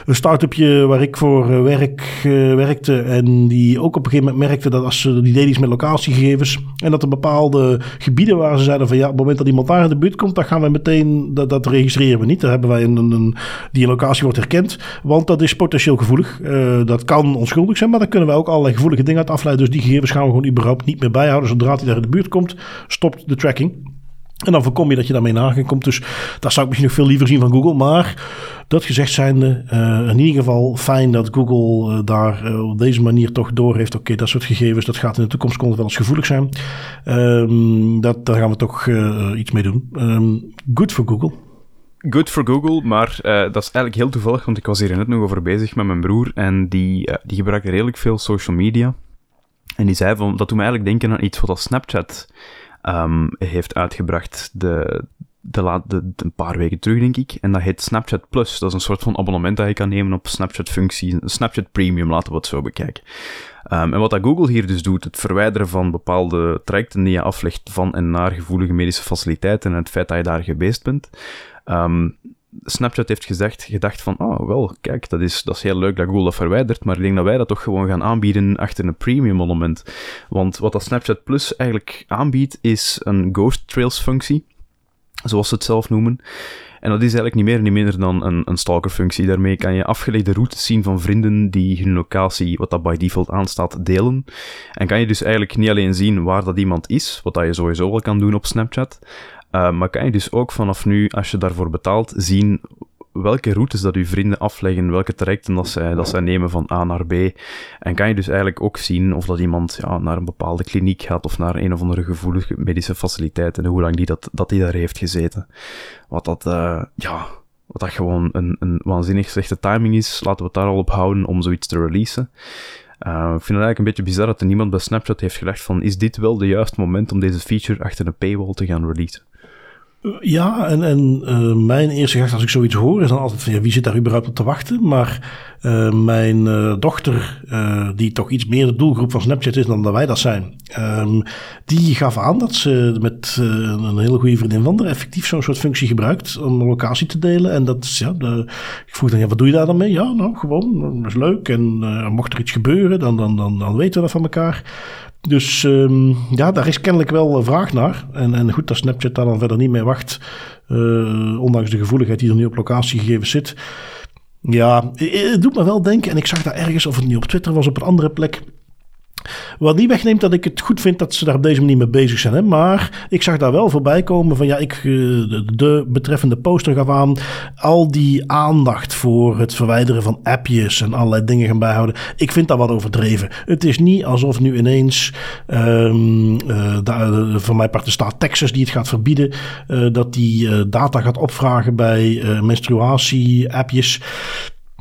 [SPEAKER 1] een start-upje waar ik voor uh, werk, werkte en die ook op een gegeven moment merkte dat als ze die deden iets met locatiegegevens en dat er bepaalde gebieden waar ze zeiden van ja, op het moment dat iemand daar in de buurt komt, dan gaan we meteen, dat, dat registreren we niet. Dan hebben wij een, een, die locatie wordt herkend, want dat is potentieel gevoelig. Uh, dat kan onschuldig zijn, maar dan kunnen we ook allerlei gevoelige dingen uit afleiden. Dus die gegevens gaan we gewoon überhaupt niet meer bijhouden. Zodra hij daar in de buurt komt, stopt de tracking. En dan voorkom je dat je daarmee nagaan komt. Dus dat zou ik misschien nog veel liever zien van Google. Maar dat gezegd zijnde, uh, in ieder geval fijn dat Google uh, daar op deze manier toch door heeft. Oké, dat soort gegevens, dat gaat in de toekomst wel eens gevoelig zijn. Um, dat, daar gaan we toch iets mee doen. Um, good for Google
[SPEAKER 2] good for Google, maar uh, dat is eigenlijk heel toevallig, want ik was hier net nog over bezig met mijn broer en die, uh, die gebruikte redelijk veel social media. En die zei van, dat doet me eigenlijk denken aan iets wat al Snapchat um, heeft uitgebracht de, de, de, een paar weken terug, denk ik. En dat heet Snapchat Plus. Dat is een soort van abonnement dat je kan nemen op Snapchat-functie. Snapchat Premium, laten we het zo bekijken. Um, en wat dat Google hier dus doet, het verwijderen van bepaalde trajecten die je aflegt van en naar gevoelige medische faciliteiten en het feit dat je daar geweest bent, Um, Snapchat heeft gezegd, gedacht van, oh wel, kijk, dat is, dat is heel leuk dat Google dat verwijdert, maar ik denk dat wij dat toch gewoon gaan aanbieden achter een premium monument. Want wat dat Snapchat Plus eigenlijk aanbiedt, is een Ghost Trails functie, zoals ze het zelf noemen. En dat is eigenlijk niet meer en niet minder dan een, een stalker-functie. Daarmee kan je afgelegde routes zien van vrienden die hun locatie, wat dat by default aanstaat, delen. En kan je dus eigenlijk niet alleen zien waar dat iemand is, wat dat je sowieso wel kan doen op Snapchat, uh, maar kan je dus ook vanaf nu, als je daarvoor betaalt, zien welke routes dat uw vrienden afleggen, welke trajecten dat zij, dat zij nemen van A naar B. En kan je dus eigenlijk ook zien of dat iemand ja, naar een bepaalde kliniek gaat of naar een of andere gevoelige medische faciliteit en hoe lang die dat, dat die daar heeft gezeten. Wat dat, uh, ja, wat dat gewoon een, een waanzinnig slechte timing is. Laten we het daar al op houden om zoiets te releasen. Uh, ik vind het eigenlijk een beetje bizar dat er niemand bij Snapchat heeft gedacht van, is dit wel de juiste moment om deze feature achter een paywall te gaan releasen?
[SPEAKER 1] Ja, en, en uh, mijn eerste gedachte als ik zoiets hoor is dan altijd van ja, wie zit daar überhaupt op te wachten? Maar uh, mijn dochter, die toch iets meer de doelgroep van Snapchat is dan dat wij dat zijn, um, die gaf aan dat ze met een hele goede vriendin van effectief zo'n soort functie gebruikt om een locatie te delen. En dat ja, de, ik vroeg dan ja, wat doe je daar dan mee? Ja, nou gewoon, dat is leuk. En mocht er iets gebeuren, dan, dan, dan, dan weten we dat van elkaar. Dus um, ja, daar is kennelijk wel vraag naar. En, en goed dat Snapchat daar dan verder niet mee wacht. Uh, ondanks de gevoeligheid die er nu op locatiegegevens zit. Ja, het doet me wel denken. En ik zag daar ergens, of het nu op Twitter was, op een andere plek. Wat niet wegneemt dat ik het goed vind dat ze daar op deze manier mee bezig zijn. Hè? Maar ik zag daar wel voorbij komen van ja, ik, eh, de betreffende poster gaf aan. Al die aandacht voor het verwijderen van appjes en allerlei dingen gaan bijhouden. Ik vind dat wat overdreven. Het is niet alsof nu ineens um, uh, daar, van mijn part staat Texas die het gaat verbieden. Dat die data gaat opvragen bij menstruatie-appjes.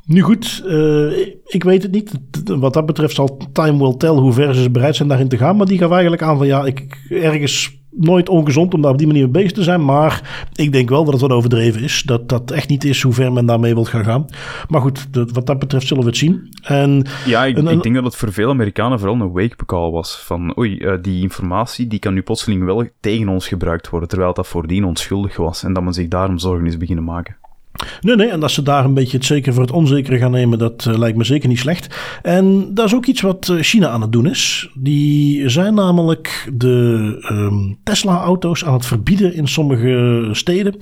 [SPEAKER 1] Nu goed, uh, ik weet het niet. Wat dat betreft zal time will tell hoe ver ze bereid zijn daarin te gaan. Maar die gaf eigenlijk aan van ja, ik, ergens nooit ongezond om daar op die manier mee bezig te zijn. Maar ik denk wel dat het wat overdreven is. Dat dat echt niet is hoe ver men daarmee wil gaan gaan. Maar goed, dat, wat dat betreft zullen we het zien. En,
[SPEAKER 2] ja, ik, ik, denk dat het voor veel Amerikanen vooral een wake-up call was. Van oei, uh, die informatie die kan nu plotseling wel tegen ons gebruikt worden. Terwijl dat voordien onschuldig was. En dat men zich daarom zorgen is beginnen maken.
[SPEAKER 1] Nee, nee, en dat ze daar een beetje het zeker voor het onzekere gaan nemen, dat uh, lijkt me zeker niet slecht. En dat is ook iets wat uh, China aan het doen is. Die zijn namelijk de um, Tesla-auto's aan het verbieden in sommige steden.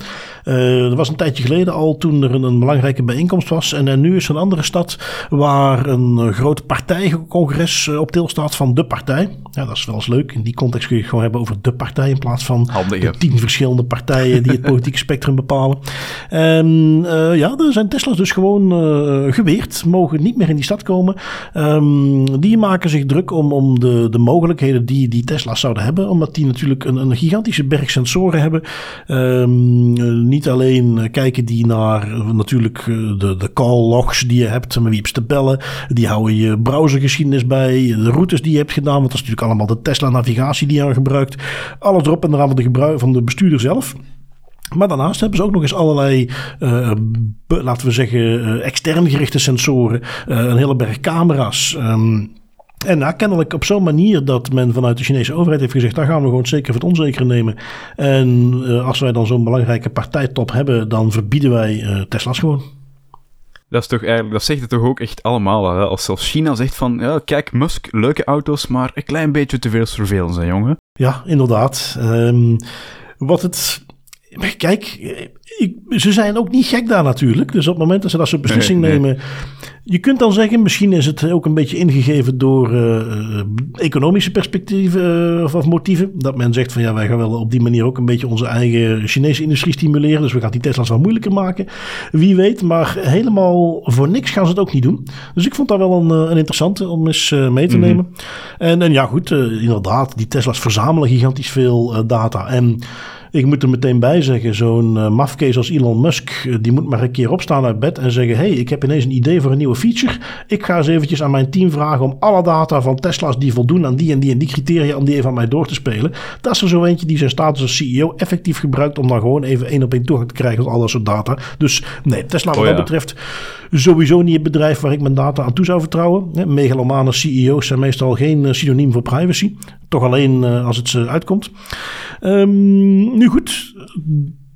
[SPEAKER 1] Uh, er was een tijdje geleden al toen er een, een belangrijke bijeenkomst was. En, en nu is er een andere stad waar een groot partijcongres op deel staat van de partij. Ja, dat is wel eens leuk. In die context kun je het gewoon hebben over de partij in plaats van Handig, de tien verschillende partijen die het politieke spectrum bepalen. Um, uh, ja, er zijn Tesla's dus gewoon uh, geweerd, mogen niet meer in die stad komen. Um, die maken zich druk om, om de, de mogelijkheden die die Tesla's zouden hebben, omdat die natuurlijk een, een gigantische berg sensoren hebben. Um, niet alleen kijken die naar natuurlijk de, de call logs die je hebt, met wie je te bellen. Die houden je browsergeschiedenis bij, de routes die je hebt gedaan, want dat is natuurlijk allemaal de Tesla-navigatie die je gebruikt. Alles erop en eraan van de, van de bestuurder zelf. Maar daarnaast hebben ze ook nog eens allerlei, uh, laten we zeggen, uh, extern gerichte sensoren. Uh, een hele berg camera's. Um, en nou, kennelijk op zo'n manier dat men vanuit de Chinese overheid heeft gezegd: daar gaan we gewoon zeker voor het onzekere nemen. En als wij dan zo'n belangrijke partijtop hebben, dan verbieden wij Tesla's gewoon.
[SPEAKER 2] Dat is toch eigenlijk, dat zegt het toch ook echt allemaal. Hè? Als zelfs China zegt van, ja, kijk, Musk, leuke auto's, maar een klein beetje te veel surveillance, hè, jongen?
[SPEAKER 1] Ja, inderdaad. Um, wat het kijk, ik, ze zijn ook niet gek daar natuurlijk. Dus op het moment dat ze dat soort beslissing nemen. Je kunt dan zeggen, misschien is het ook een beetje ingegeven door uh, economische perspectieven uh, of, of, motieven. Dat men zegt van ja, wij gaan wel op die manier ook een beetje onze eigen Chinese industrie stimuleren. Dus we gaan die Tesla's wat moeilijker maken. Wie weet, maar helemaal voor niks gaan ze het ook niet doen. Dus ik vond dat wel een, een interessante om eens mee te mhm. nemen. En, en ja, goed, inderdaad, die Tesla's verzamelen gigantisch veel data. En ik moet er meteen bij zeggen, zo'n uh, mafkees als Elon Musk, eh, die moet maar een keer opstaan uit bed en zeggen, hey, ik heb ineens een idee voor een nieuwe feature. Ik ga eens eventjes aan mijn team vragen om alle data van Tesla's die voldoen aan die en die en die criteria, om die even aan mij door te spelen. Dat is er zo eentje die zijn status als CEO effectief gebruikt om dan gewoon even één op één toegang te krijgen tot al dat soort data. Dus nee, Tesla wat oh, dat betreft sowieso niet het bedrijf waar ik mijn data aan toe zou vertrouwen. Megalomane CEO's zijn meestal geen eh, synoniem voor privacy. Toch alleen als het ze uitkomt. Um, nu goed,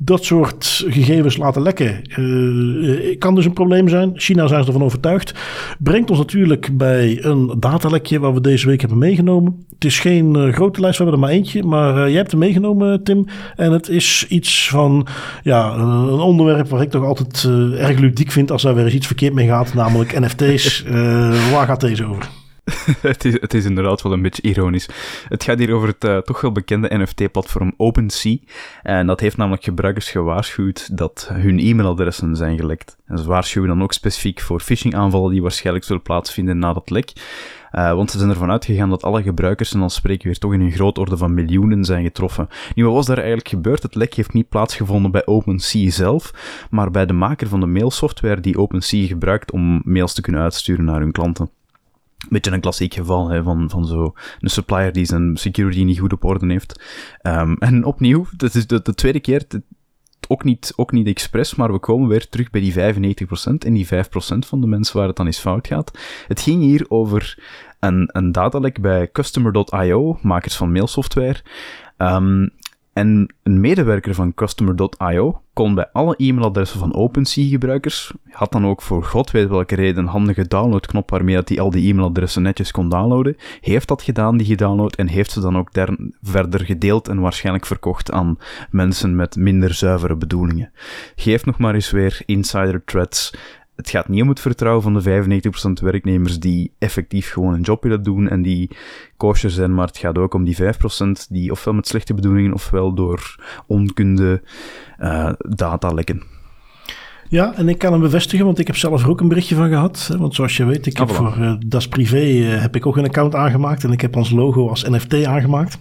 [SPEAKER 1] dat soort gegevens laten lekken uh, kan dus een probleem zijn. China zijn ze ervan overtuigd. Brengt ons natuurlijk bij een datalekje waar we deze week hebben meegenomen. Het is geen uh, grote lijst, we hebben er maar eentje. Maar uh, jij hebt hem meegenomen, Tim. En het is iets van ja, een onderwerp waar ik toch altijd erg ludiek vind als daar weer eens iets verkeerd mee gaat. Namelijk NFT's. waar gaat deze over?
[SPEAKER 2] het, is, inderdaad wel een beetje ironisch. Het gaat hier over het uh, toch wel bekende NFT-platform OpenSea. En dat heeft namelijk gebruikers gewaarschuwd dat hun e-mailadressen zijn gelekt. En ze waarschuwen dan ook specifiek voor phishing-aanvallen die waarschijnlijk zullen plaatsvinden na dat lek. Uh, want ze zijn ervan uitgegaan dat alle gebruikers, en dan spreken we weer toch in een grootorde van miljoenen, zijn getroffen. Nu, wat was daar eigenlijk gebeurd? Het lek heeft niet plaatsgevonden bij OpenSea zelf, maar bij de maker van de mailsoftware die OpenSea gebruikt om mails te kunnen uitsturen naar hun klanten beetje een klassiek geval hè, van, van zo een supplier die zijn security niet goed op orde heeft. Um, en opnieuw, dat is de, de tweede keer, ook niet, ook niet expres, maar we komen weer terug bij die 95% en die 5% van de mensen waar het dan eens fout gaat. Het ging hier over een, een datalek bij Customer.io, makers van mailsoftware. Um, en een medewerker van Customer.io kon bij alle e-mailadressen van OpenSea-gebruikers, had dan ook voor god weet welke reden een handige downloadknop waarmee hij al die e-mailadressen netjes kon downloaden, heeft dat gedaan, die gedownload, en heeft ze dan ook der verder gedeeld en waarschijnlijk verkocht aan mensen met minder zuivere bedoelingen. Geef nog maar eens weer insider threads het gaat niet om het vertrouwen van de 95% werknemers die effectief gewoon een job willen doen en die kosher zijn, maar het gaat ook om die 5% die ofwel met slechte bedoelingen ofwel door onkunde uh, data lekken.
[SPEAKER 1] Ja, en ik kan hem bevestigen, want ik heb zelf er ook een berichtje van gehad. Want zoals je weet, ik heb ah, voor uh, Das Privé uh, heb ik ook een account aangemaakt en ik heb ons logo als NFT aangemaakt.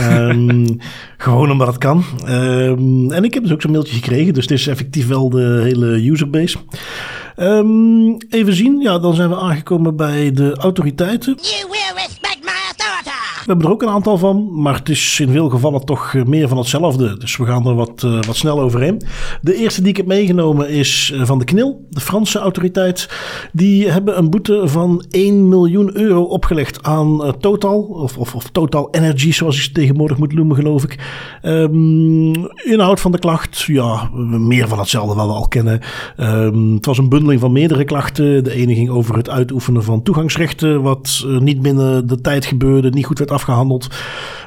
[SPEAKER 1] Um, gewoon omdat het kan. Um, en ik heb dus ook zo'n mailtje gekregen, dus het is effectief wel de hele userbase. Um, even zien, ja, dan zijn we aangekomen bij de autoriteiten. You hebben er ook een aantal van, maar het is in veel gevallen toch eh, meer van hetzelfde. Dus we gaan er wat, uh, wat snel overheen. De eerste die ik heb meegenomen is uh, van de KNIL, de Franse autoriteit. Die hebben een boete van 1 miljoen euro opgelegd aan Total, of, of, of, Total Energy, zoals het tegenwoordig moet noemen, geloof ik. Um, inhoud van de klacht, ja, meer van hetzelfde wat we al kennen. Um, het was een bundeling van meerdere klachten. De ene ging over het uitoefenen van toegangsrechten, wat niet binnen de tijd gebeurde, niet goed werd afgehandeld.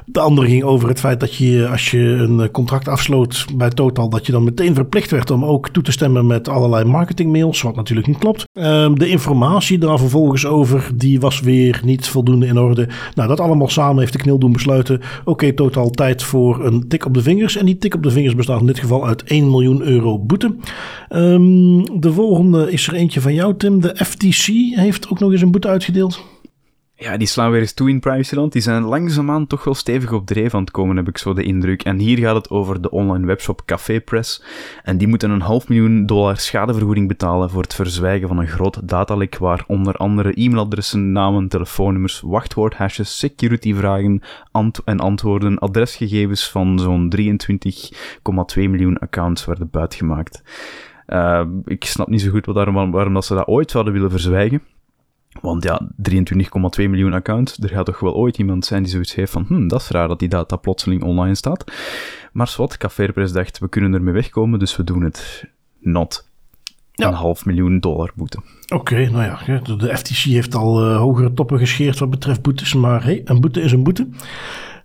[SPEAKER 1] De andere ging over het feit dat je, als je een contract afsloot bij Total, dat je dan meteen verplicht werd om ook toe te stemmen met allerlei marketingmails, wat natuurlijk niet klopt. Um, de informatie daar vervolgens over, die was weer niet voldoende in orde. Nou, dat allemaal samen heeft de knil doen besluiten. Oké, Total tijd voor een tik op de vingers. En die tik op de vingers bestaat in dit geval uit 1 miljoen euro boete. Um, de volgende is er eentje van jou, Tim. De FTC heeft ook nog eens een boete uitgedeeld.
[SPEAKER 2] Ja, die slaan weer eens toe in privacyland. Die zijn langzaamaan toch wel stevig op dreef aan het komen, heb ik zo de indruk. En hier gaat het over de online webshop Café Press. En die moeten een half miljoen dollar schadevergoeding betalen voor het verzwijgen van een groot datalek waar onder andere e-mailadressen, namen, telefoonnummers, wachtwoordhashes, securityvragen en antwoorden, adresgegevens van zo'n 23,2 miljoen accounts werden buitgemaakt. Uh, ik snap niet zo goed wat daarom, waarom dat ze dat ooit zouden willen verzwijgen. Want ja, 23,2 miljoen accounts, er gaat toch wel ooit iemand zijn die zoiets heeft van, hm, dat is raar dat die data plotseling online staat. Maar zwart, Cafépress dacht, we kunnen ermee wegkomen, dus we doen het. Not. Ja. Een half miljoen dollar boete.
[SPEAKER 1] Oké, nou ja, de FTC heeft al uh, hogere toppen gescheerd wat betreft boetes, maar hey, een boete is een boete.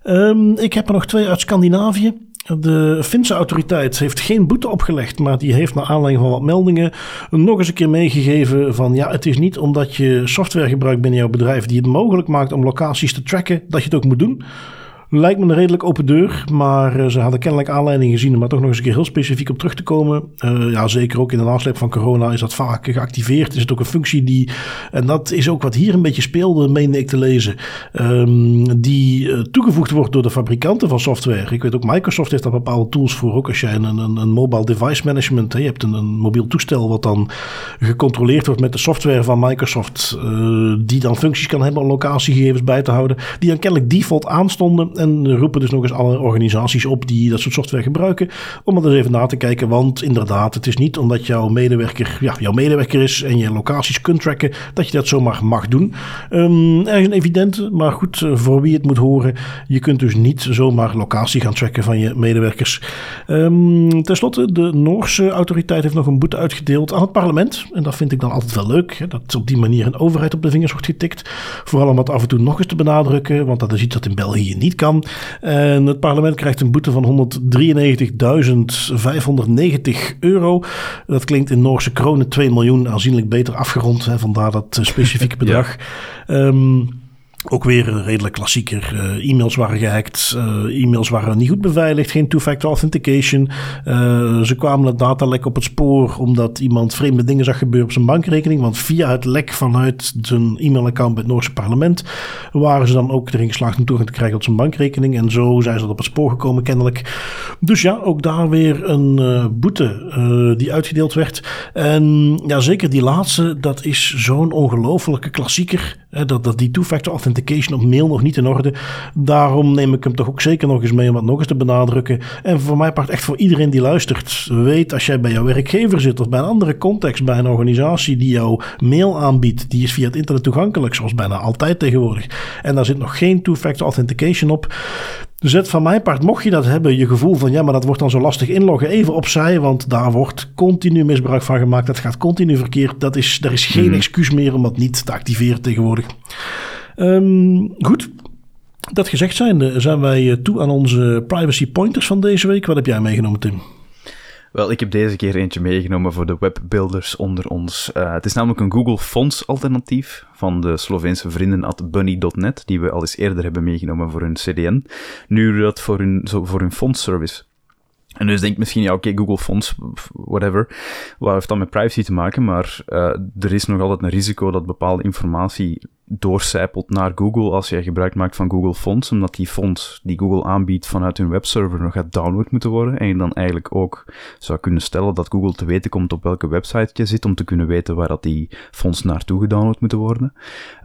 [SPEAKER 1] Um, ik heb er nog twee uit Scandinavië. De Finse autoriteit heeft geen boete opgelegd, maar die heeft naar aanleiding van wat meldingen nog eens een keer meegegeven van ja, het is niet omdat je software gebruikt binnen jouw bedrijf die het mogelijk maakt om locaties te tracken, dat je het ook moet doen. Lijkt me een redelijk open deur, maar eh, ze hadden kennelijk aanleiding gezien om daar toch nog eens een keer heel specifiek op terug te komen. Uh, ja, zeker ook in de nasleep van corona is dat vaak geactiveerd. Is het ook een functie die, en dat is ook wat hier een beetje speelde, meende ik te lezen, um, die uh, toegevoegd wordt door de fabrikanten van software. Ik weet ook, Microsoft heeft daar bepaalde tools voor. Ook als jij een, een, een mobile device management, hè, je hebt een, een mobiel toestel wat dan gecontroleerd wordt met de software van Microsoft, die dan functies kan hebben om locatiegegevens bij te houden, die dan kennelijk default aanstonden en roepen dus nog eens alle organisaties op die dat soort software gebruiken. Om er eens even na te kijken. Want inderdaad, het is niet omdat jouw medewerker ja, jouw medewerker is en je locaties kunt tracken, dat je dat zomaar mag doen. Um, een evidente, maar goed, eh, voor wie het moet horen. Je kunt dus niet zomaar locatie gaan tracken van je medewerkers. Um, Ten slotte, de Noorse autoriteit heeft nog een boete uitgedeeld aan het parlement. En dat vind ik dan altijd wel leuk. Hè, dat op die manier een overheid op de vingers wordt getikt. Vooral om het af en toe nog eens te benadrukken, want dat is iets dat in België niet kan. En het parlement krijgt een boete van 193.590 euro. Dat klinkt in Noorse kronen 2 miljoen aanzienlijk beter afgerond. Hè, vandaar dat eh, specifieke bedrag. ja. um, ook weer een redelijk klassieker. Uh, e-mails waren gehackt, uh, e-mails waren niet goed beveiligd, geen two-factor authentication. Uh, ze kwamen het datalek op het spoor omdat iemand vreemde dingen zag gebeuren op zijn bankrekening. Want via het lek vanuit zijn e-mailaccount bij het Noorse parlement waren ze dan ook erin geslaagd om toegang te krijgen tot zijn bankrekening. En zo zijn ze op het spoor gekomen kennelijk. Dus ja, ook daar weer een boete die uitgedeeld werd. En ja, zeker die laatste, dat is zo'n ongelofelijke klassieker. Hè, dat, dat die two-factor authentication authentication op mail nog niet in orde. Daarom neem ik hem toch ook zeker nog eens mee om het nog eens te benadrukken. En voor mij part echt voor iedereen die luistert. Weet als jij bij jouw werkgever zit of bij een andere context, bij een organisatie die jouw mail aanbiedt, die is via het internet toegankelijk, zoals bijna altijd tegenwoordig. En daar zit nog geen two-factor authentication op. Zet van mijn part, mocht je dat hebben, je gevoel van ja, maar dat wordt dan zo lastig inloggen, even opzij, want daar wordt continu misbruik van gemaakt. Dat gaat continu verkeerd. Dat is, er is geen mhm. excuus meer om dat niet te activeren tegenwoordig. Um, goed. Dat gezegd zijnde, zijn wij eh, toe aan onze privacy pointers van deze week. Wat heb jij meegenomen, Tim?
[SPEAKER 2] Wel, ik heb deze keer eentje meegenomen voor de webbuilders onder ons. Uh, het is namelijk een Google Fonts alternatief van de Sloveense vrienden at bunny.net, die we al eens eerder hebben meegenomen voor hun CDN. Nu dat voor hun, zo, voor hun fonts service. En dus denk misschien, ja oké, Google Fonts, whatever, wat heeft dat met privacy te maken? Maar uh, er is nog altijd een risico dat bepaalde informatie doorcijpelt naar Google als jij gebruik maakt van Google Fonts, omdat die fonts die Google aanbiedt vanuit hun webserver nog gaat download moeten worden. En je dan eigenlijk ook zou kunnen stellen dat Google te weten komt op welke website je zit, om te kunnen weten waar dat die fonts naartoe gedownload moeten worden.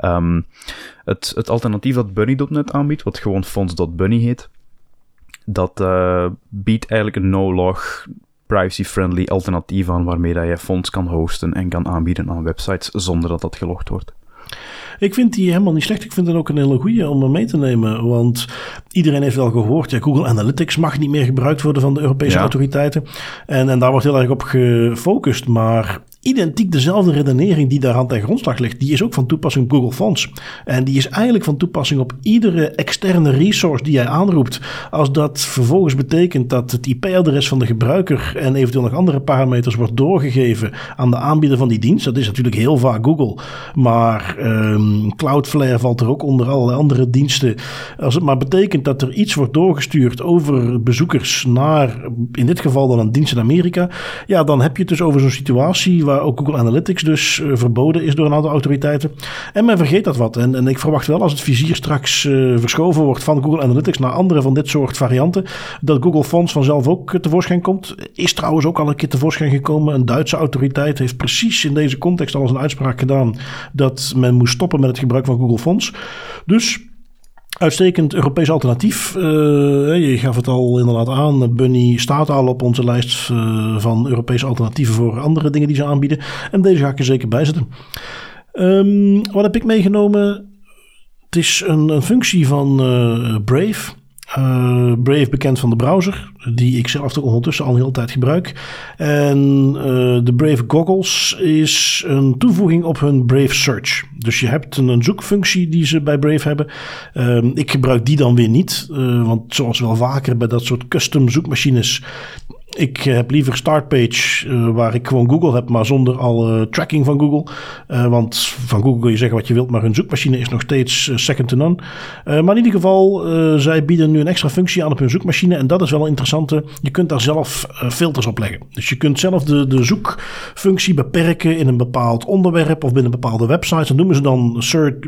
[SPEAKER 2] Um, het, het alternatief dat Bunny.net aanbiedt, wat gewoon fonts.bunny heet, dat uh, biedt eigenlijk een no-log privacy-friendly alternatief aan waarmee dat je fonts kan hosten en kan aanbieden aan websites zonder dat dat gelogd wordt.
[SPEAKER 1] Ik vind die helemaal niet slecht. Ik vind het ook een hele goede om hem mee te nemen. Want iedereen heeft wel gehoord, ja, Google Analytics mag niet meer gebruikt worden van de Europese autoriteiten. En, en daar wordt heel erg op gefocust. Maar identiek dezelfde redenering die daar aan ten grondslag ligt, die is ook van toepassing op Google Fonts. En die is eigenlijk van toepassing op iedere externe resource die jij aanroept. Als dat vervolgens betekent dat het IP-adres van de gebruiker en eventueel nog andere parameters wordt doorgegeven aan de aanbieder van die dienst, dat is natuurlijk heel vaak Google. Maar um, Cloudflare valt er ook onder allerlei andere diensten. Als het maar betekent dat er iets wordt doorgestuurd over bezoekers naar, in dit geval dan een dienst in Amerika, ja, dan heb je het dus over zo'n situatie waar ook Google Analytics dus verboden is door een aantal autoriteiten. En men vergeet dat wat. En, en ik verwacht wel als het vizier straks verschoven wordt van Google Analytics naar andere van dit soort varianten, dat Google Fonts vanzelf ook tevoorschijn komt. Is trouwens ook al een keer tevoorschijn gekomen. Een Duitse autoriteit heeft precies in deze context al eens een uitspraak gedaan dat men moest stoppen met het gebruik van Google Fonts. Dus Uitstekend Europees alternatief. Uh, je gaf het al inderdaad aan. Bunny staat al op onze lijst uh, van Europese alternatieven voor andere dingen die ze aanbieden. En deze ga ik er zeker bij zetten. Um, wat heb ik meegenomen? Het is een, functie van uh, Brave. Uh, Brave bekend van de browser, die ik zelf toch ondertussen al een hele tijd gebruik. En uh, de Brave Goggles is een toevoeging op hun Brave Search. Dus je hebt een, een zoekfunctie die ze bij Brave hebben. Uh, ik gebruik die dan weer niet, uh, want zoals wel vaker bij dat soort custom zoekmachines ik heb liever Startpage, uh, waar ik gewoon Google heb, maar zonder alle tracking van Google. Uh, want van Google kun je zeggen wat je wilt, maar hun zoekmachine is nog steeds uh, second to none. maar in ieder geval, zij bieden nu een extra functie aan op hun zoekmachine. En dat is wel een interessante. Je kunt daar zelf filters op leggen. Dus je kunt zelf de, de zoekfunctie beperken in een bepaald onderwerp of binnen bepaalde websites. Dat noemen ze dan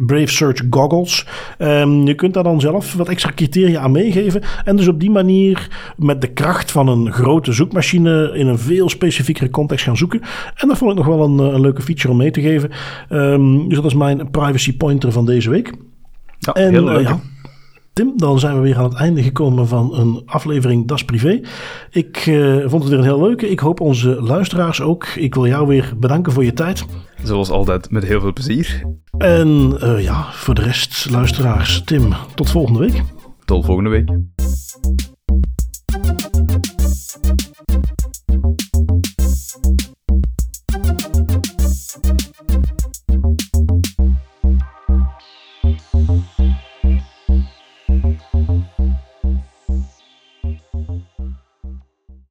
[SPEAKER 1] Brave Search Goggles. Um, je kunt daar dan zelf wat extra criteria aan meegeven. En dus op die manier met de kracht van een grote zoekmachine in een veel specifiekere context gaan zoeken. En dat vond ik nog wel een, een leuke feature om mee te geven. Um, dus dat is mijn privacy pointer van deze week.
[SPEAKER 2] Ja, en, heel leuk. Uh, ja,
[SPEAKER 1] Tim, dan zijn we weer aan het einde gekomen van een aflevering Das Privé. Ik uh, vond het weer een heel leuke. Ik hoop onze luisteraars ook. Ik wil jou weer bedanken voor je tijd.
[SPEAKER 2] Zoals altijd, met heel veel plezier.
[SPEAKER 1] En uh, ja, voor de rest, luisteraars, Tim, tot volgende week.
[SPEAKER 2] Tot volgende week.